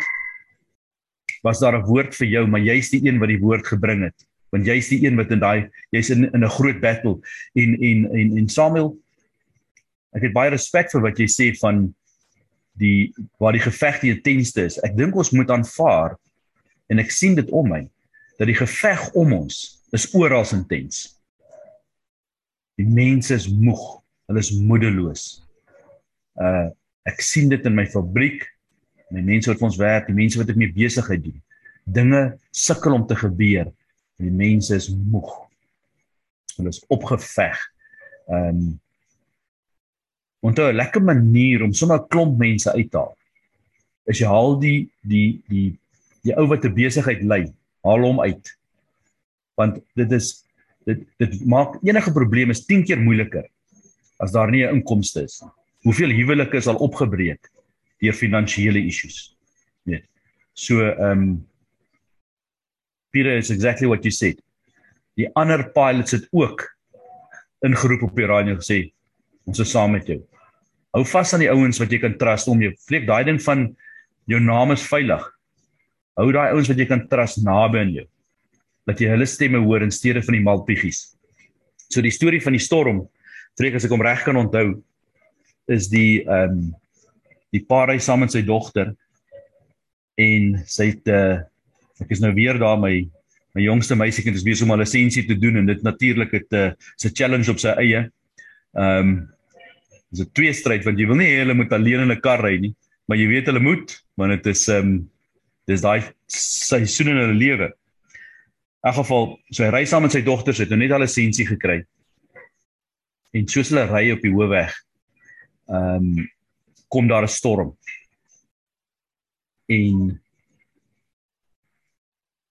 was daar 'n woord vir jou, maar jy's die een wat die woord gebring het. Want jy's die een wat in daai jy's in in 'n groot battle en en en en Samuel ek het baie respek vir wat jy sê van die waar die geveg die intensste is. Ek dink ons moet aanvaar en ek sien dit om my dat die geveg om ons is oral intens. Die mense is moeg. Hulle is moedeloos. Uh ek sien dit in my fabriek, my mense wat vir ons werk, die mense wat ek mee besigheid doen. Dinge sukkel om te gebeur. Die mense is moeg. Hulle is opgeveg. Um Onthou 'n lekker manier om sommer 'n klomp mense uit te haal. Is jy haal die die die die ou wat 'n besigheid lei, haal hom uit. Want dit is dit dit maak enige probleem is 10 keer moeiliker as daar nie 'n inkomste is nie. Hoeveel huwelike is al opgebreek deur finansiële issues? Net. So ehm um, Peter is exactly what you said. Die ander pilots het ook ingeroep op die radio gesê ons is saam met jou. Hou vas aan die ouens wat jy kan trust om jou. Vleek daai ding van jou naam is veilig. Hou daai ouens wat jy kan trust naby aan jou. Dat jy hulle stemme hoor in steede van die malpiggies. So die storie van die storm Freek as ek hom reg kan onthou is die ehm um, die paar hy saam met sy dogter en sy het uh, ek is nou weer daar my my jongste meisiekind is besig om 'n lisensie te doen en dit natuurlik het 'n uh, se challenge op sy eie. Ehm um, dis 'n twee stryd want jy wil nie hulle moet alleen in 'n kar ry nie, maar jy weet hulle moet, want dit is ehm um, dis daai seisoen in hulle lewe. In geval, so hy ry saam met sy dogter, sy het nou net al 'n lisensie gekry. En soos hulle ry op die hoofweg ehm um, kom daar 'n storm. En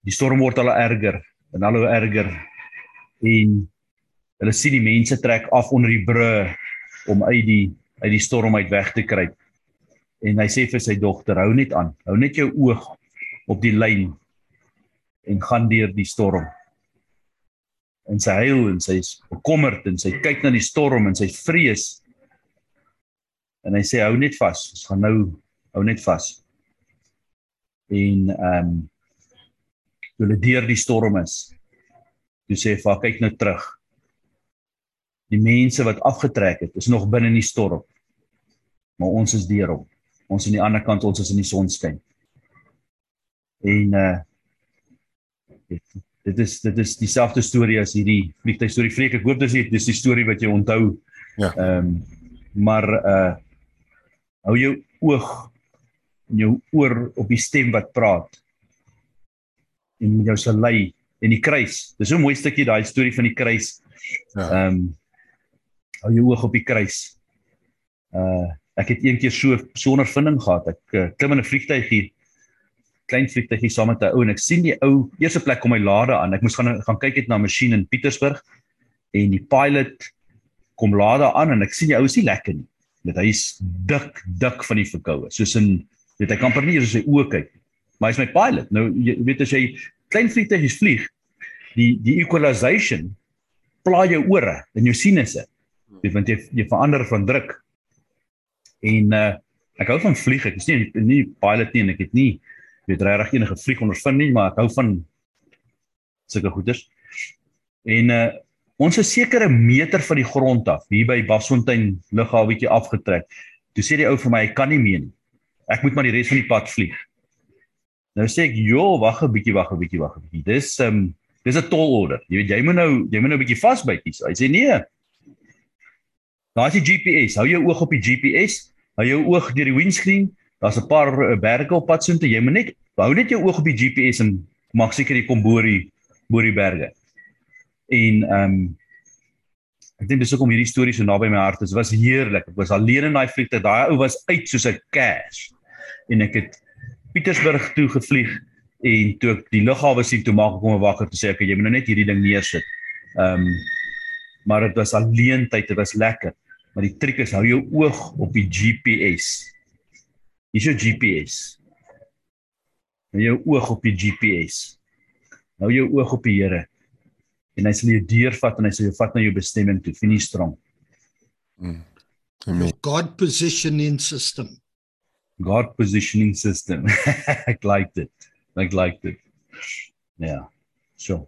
die storm word al erger en al hoe erger. En hulle sien die mense trek af onder die brug om uit die uit die storm uit weg te kruip en hy sê vir sy dogter hou net aan hou net jou oog op die lyn en gaan deur die storm en sy huil en sy's bekommerd en sy kyk na die storm en sy vrees. En hy sê hou net vas. Ons gaan nou hou net vas. En ehm um, toe hulle deur die storm is, toe sê vir kyk nou terug. Die mense wat afgetrek het, is nog binne in die storm. Maar ons is deur hom. Ons aan die ander kant, ons is in die sonskyn. En uh dit is dit is dieselfde storie as hierdie vliegtuig storie vreek ek hoop dis die, dis die storie wat jy onthou ja ehm um, maar uh hou jou oog en jou oor op die stem wat praat en jou sal lei en die kruis. Dis so 'n mooi stukkie daai storie van die kruis. Ja. Ehm um, hou jou oog op die kruis. Uh ek het eendag so so 'n ervaring gehad. Ek uh, klim in 'n vliegtuigie klein vliegtuigie saam met 'n ou en ek sien die ou eerste plek kom hy lade aan. Ek moes gaan gaan kyk het na 'n masjien in Pietersburg en die pilot kom lade aan en ek sien die ou is nie lekker nie. Net hy's dik dik van die verkoue. Soos in weet hy kan per nie eens sy oë kyk. Maar hy's my pilot. Nou jy weet as jy klein vliegtuigies vlieg, die die equalization pla jou ore en jou sinusse. Weet want jy jy verander van druk. En uh ek hou van vlieg. Ek is nie nie pilot nie en ek het nie weet regtig enige vlieg ondervind nie, maar ek hou van sulke goeders. En uh ons is sekere meter van die grond af hier by Basfontein lughawetjie afgetrek. Toe sê die ou vir my, "Ek kan nie meer nie. Ek moet maar die res van die pad vlieg." Nou sê ek, "Jo, wag 'n bietjie, wag 'n bietjie, wag 'n bietjie. Dis ehm um, dis 'n tol order. Jy weet jy moet nou jy moet nou 'n bietjie vasbyt hier." Hy sê, "Nee. Daar's die GPS. Hou jou oog op die GPS. Hou jou oog deur die windscreen. Daar's 'n paar uh, berge op pad soontoe. Jy moet net hou net jou oog op die GPS en maak seker jy kom bo die bo die berge." En ehm um, ek dink dis hoekom hierdie storie so naby my hart is. Dit was heerlik. Ek was alleen in daai vliegtuig. Daai ou was uit soos 'n cash. En ek het Pietersburg toe gevlieg en toe ek die lughawe sien toe maak ek hom wakker te sê ek jy moet nou net hierdie ding neersit. Ehm um, maar dit was alleen tyd, dit was lekker. Maar die triek is hou jou oog op die GPS. Hier is jou GPS. Hou jou oog op die GPS. Hou jou oog op die Here en hy sal jou deurvat en hy sal jou vat na jou bestemming toe, finish strong. Amen. God positioning system. God positioning system. ek liked it. Ek liked it. Ja. Yeah. So.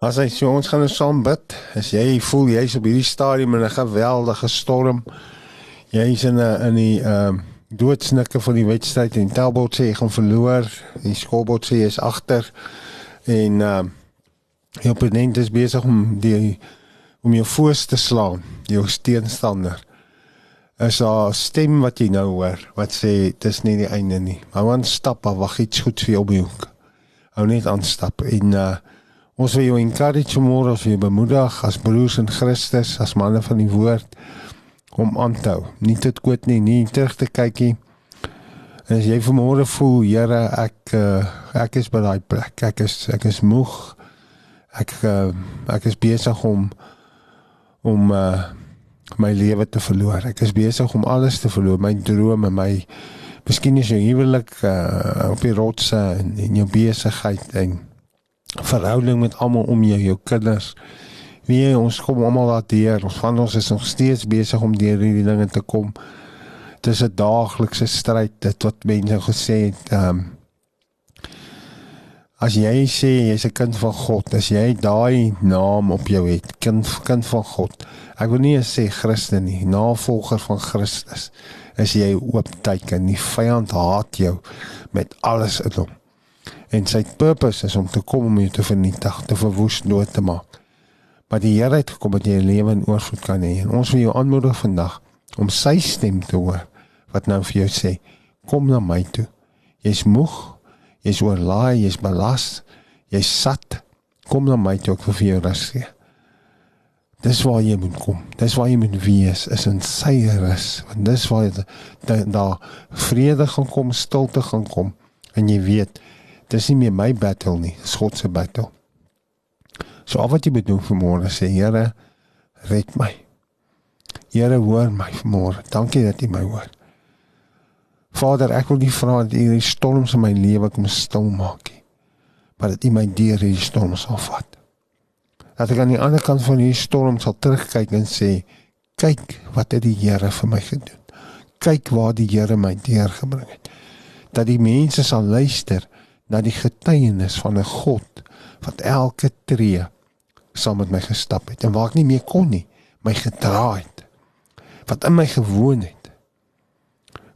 As hy so ons gaan nou saam bid. As jy voel jy's op hierdie stadium in 'n geweldige storm. Jy's in 'n in die ehm uh, doodsnikke van die wedstryd en Talbot sê hy gaan verloor. Die scorebord sê hy is agter en ehm uh, Die opponent is besig om die om jou voors te slaan, jou teenstander. Is daar 'n stem wat jy nou hoor wat sê dis nie die einde nie. Maar wan stap, wag iets goed vir jou op die hoek. Hou net aan stap en uh ons wil jou encourage môre as jy bemoedig as broers in Christus, as manne van die woord om aan te hou. Nie dit kwet nie, nie terug te kyk nie. En as jy vanmôre voel, Here, ek uh, ek is by daai plek. Ek is ek is moeg ek uh, ek is besig om om uh, my lewe te verloor. Ek is besig om alles te verloor, my drome, my miskien is jou huwelik uh, op die rotse en, en jou besigheid en verhouding met almal om jou, jou kinders. Wie ons kom almal daar deur. Ons van ons is nog steeds besig om deur hierdie dinge te kom. Dis 'n daaglikse stryd dit wat mense gesê het. Um, As jy sê jy's 'n kind van God, as jy daai naam op jou het, kind kind van God. Ek wil nie sê Christen nie, navolger van Christus. Is jy oop teken, die vyand haat jou met alles in hom. En sy purpose is om te kom om jou te vernietig, te verwoes, dood te maak. Maar die Here het gekom dat jy lewe in oorvloed kan hê. En ons wil jou aanmoedig vandag om sy stem te hoor wat nou vir jou sê, kom na my toe. Jy's moeg, jy's oorlaai, jy's belas, jy's sat, kom na my toe ek vir jou rus gee. Dis waar jy moet kom. Dis waar jy moet wees is in sy rus. Want dis waar daar da vrede gaan kom, stilte gaan kom en jy weet dis nie meer my battle nie, dis God se battle. So al wat jy moet doen vanmôre sê Here, red my. Here hoor my vanmôre. Dankie dat jy my hoor. Vader, ek wil nie vra dat U die storms in my lewe kom stil maak nie, maar dat U my deur hierdie storms sal vat. Dat ek aan die ander kant van hierdie storm sal terugkyk en sê, kyk wat het die Here vir my gedoen. Kyk waar die Here my deurgebring het. Dat die mense sal luister na die getuienis van 'n God wat elke tree saam met my gestap het en waar ek nie meer kon nie, my gedra het. Wat in my gewoon het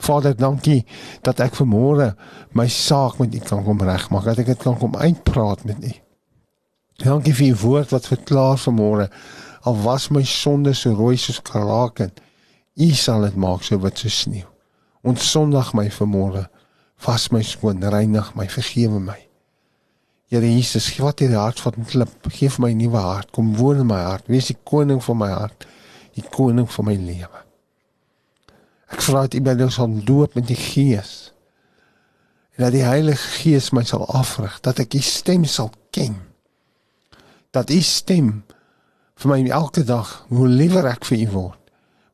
Vader, dankie dat ek vanmôre my saak met U kan kom regmaak, dat ek dit kan kom uitpraat met U. Dankie vir U woord wat verklaar vanmôre al was my sonde so rooi soos karaken, U sal dit maak so wit soos sneeu. Ons sondig my vanmôre, was my skoon, reinig my, vergewe my. Here Jesus, gee wat hierdie hart van klip. Geef my 'n nuwe hart. Kom woon in my hart. Wees die koning van my hart. Die koning van my lewe. Ek vra dat U my nou sal doop met die Gees. En dat die Heilige Gees my sal afrig, dat ek U stem sal ken. Dat U stem vir my elke dag hoe liewer ek vir U word.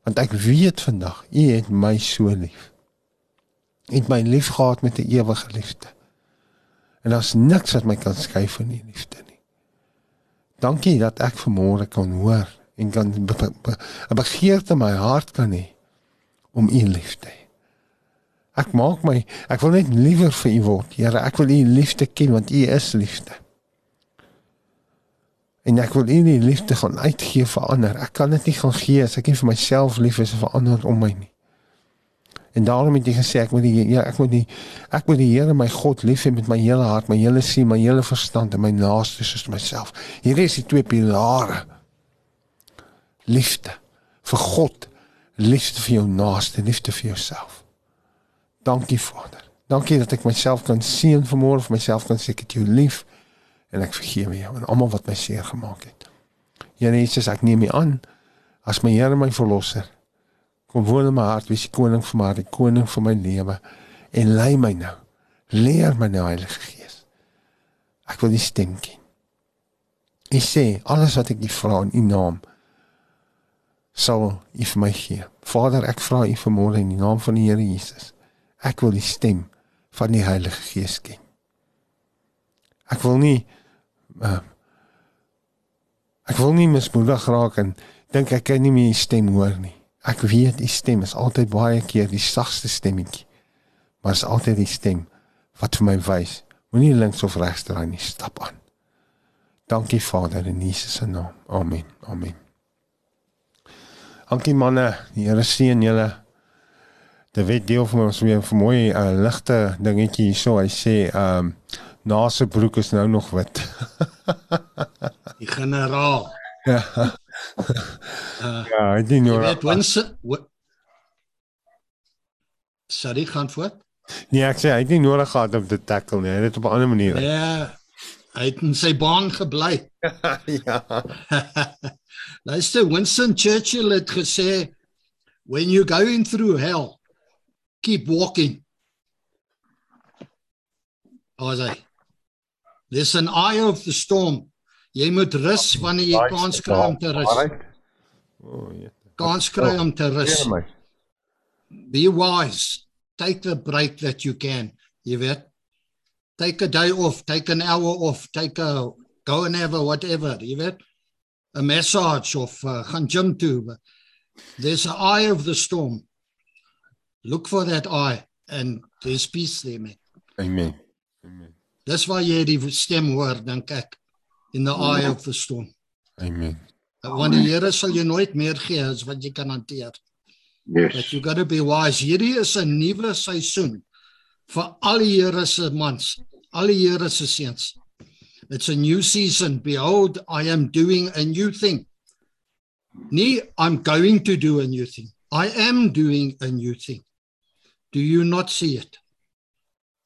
Want ek weet vandag U het my so lief. Het my lief gehad met 'n ewige liefde. En daar's niks wat my kan skei van U liefde nie. Dankie dat ek vanmôre kan hoor en kan 'n be be begeerte my hart kan hê om U lief te hê. Ek maak my ek wil net liewer vir U word. Here, ek wil U liefde ken want U is liefde. En ek wil U die liefde gaan uitgee vir ander. Ek kan dit nie gaan gee as ek nie vir myself lief is vir ander om my nie. En daarom het jy gesê ek moet die ja, ek moet die ek moet die Here my God lief hê met my hele hart, my hele siel, my hele verstand en my naaste soos myself. Hier is die twee pilare. Liefde vir God, liefde vir jou naaste, liefde vir jouself. Dankie Vader. Dankie dat ek myself kan sien vanmôre vir myself kan sê ek het jou lief en ek vergewe jou en almal wat my seer gemaak het. Here Jesus, ek neem U aan as my Here en my verlosser. Kom woon in my hart, wees die koning van my, die koning van my lewe en lei my nou. Leer my nou Heilige Gees. Ek wil U stem ken. U sê alles wat ek U vra in U naam sal U vir my gee. Vader, ek vra U vanmôre in die naam van die Here Jesus. Ek wil die stem van die Heilige Gees ken. Ek wil nie uh, ek wil nie mismoedig raak en dink ek kan nie meer die stem hoor nie. Ek weet die stem is altyd baie keer die sagste stemmetjie. Maar is altyd die stem wat vir my wys, moenie links of regs draai nie, stap aan. Dankie Vader in Jesus se naam. Amen. Amen. Dankie manne, die Here seën julle. Dit weet deel van ons weer 'n mooi uh, ligte dingetjie hierso. Hy sê ehm um, na se broek is nou nog wit. Die generaal. ja. Uh, ja, hy dien jy nou. weet Winston Wi- Sorry, gaan voort. Nee, ek sê hy het nie nodig gehad om te tackle nie. Hy het dit op 'n ander manier. Ja. Hy het in sy baan gebly. ja. Luister, Winston Churchill het gesê when you going through hell, keep walking. As hy There's an eye of the storm. Jy moet rus wanneer jy kans kry om te rus. O, ja. Kans kry om te rus. Ja. Be wise. Take the break that you can. Jy weet. Take a day off, take an hour off, take a go and have a whatever, jy weet. A massage of uh, gaan gym toe. There's an eye of the storm. Look for that eye and there's peace there, man. Amen. Amen. Dis waar jy die stem hoor, dink ek, in the eye of the storm. Amen. Want die Here sal jou nooit meer gee as wat jy kan hanteer. But Yes. you got to be wise. Hierdie is 'n nuwe seisoen vir al die Here se mans, al die Here se seuns. It's a new season. Behold, I am doing a new thing. Nee, I'm going to do a new thing. I am doing a new thing. Do you not see it?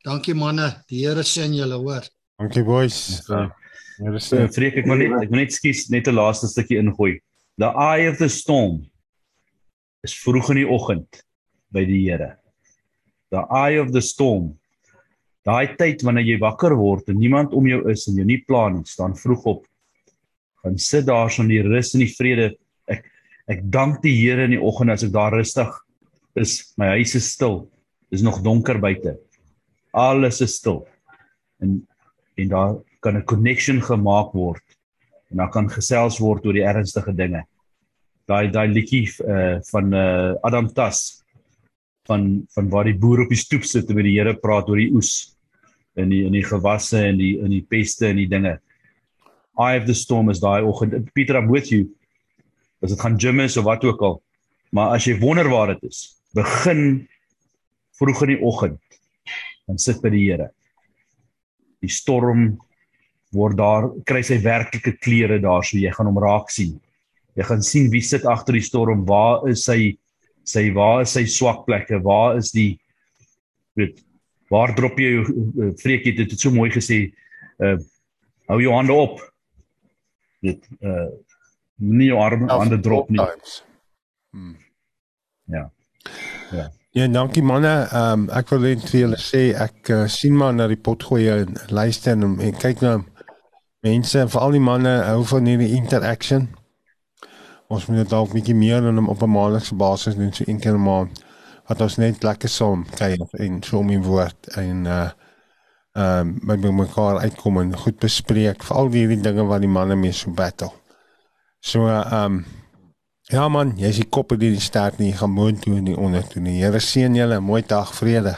Dankie manne, die Here sien julle hoor. Dankie boys. Ja. So Freek, ek wil net ek wil net skies net 'n laaste stukkie ingooi. The eye of the storm is vroeg in die oggend by die Here. The eye of the storm. Daai tyd wanneer jy wakker word en niemand om jou is en jy nie plan nie, staan vroeg op. Gaan sit daar so in die rus en die vrede. Ek ek dank die Here in die oggend as ek daar rustig is. My huis is stil. Dis nog donker buite. Alles is stil. En en daar kan 'n connection gemaak word en daar kan gesels word oor die ernstige dinge. Daai daai liedjie uh, van uh, Adam Tas van van waar die boer op die stoep sit en met die Here praat oor die oes en die in die gewasse en die in die peste en die dinge. Eye of the storm is daai oggend. Peter I'm with you. As dit gaan gym is of wat ook al. Maar as jy wonder waar dit is, begin vroeg in die oggend en sit by die Here die storm word daar kry sy werklike kleure daar so jy gaan hom raak sien. Jy gaan sien wie sit agter die storm, waar is sy sy waar is sy swak plekke, waar is die weet waar drop jy jou vreek het dit het so mooi gesê uh hou jou hande op. Dit uh nie jou arme hande drop nie. Hmm. Ja. Ja. Ja, dankie manne. Ehm um, ek wil net vir julle sê ek uh, sien maar na die potgooi en luister en, en kyk nou mense, veral die manne hou van hierdie interaction. Ons moet dalk bietjie meer dan op 'n maandelikse basis doen so een keer 'n maand wat ons net lekker saam kyk en so my woord en uh ehm um, met mekaar uitkom en goed bespreek vir al die dinge wat die manne mee so battle. So ehm um, ja man, jy's die kop in die staart nie, gaan mooi toe in die onder toe. Die Here seën julle, mooi dag, vrede.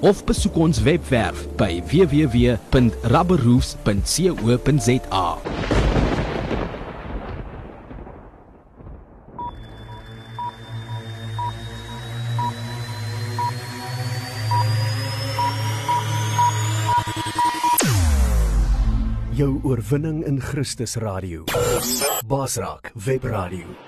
of besoek ons webwerf by www.rubberroofs.co.za. Jou oorwinning in Christus radio. Basraak webradio.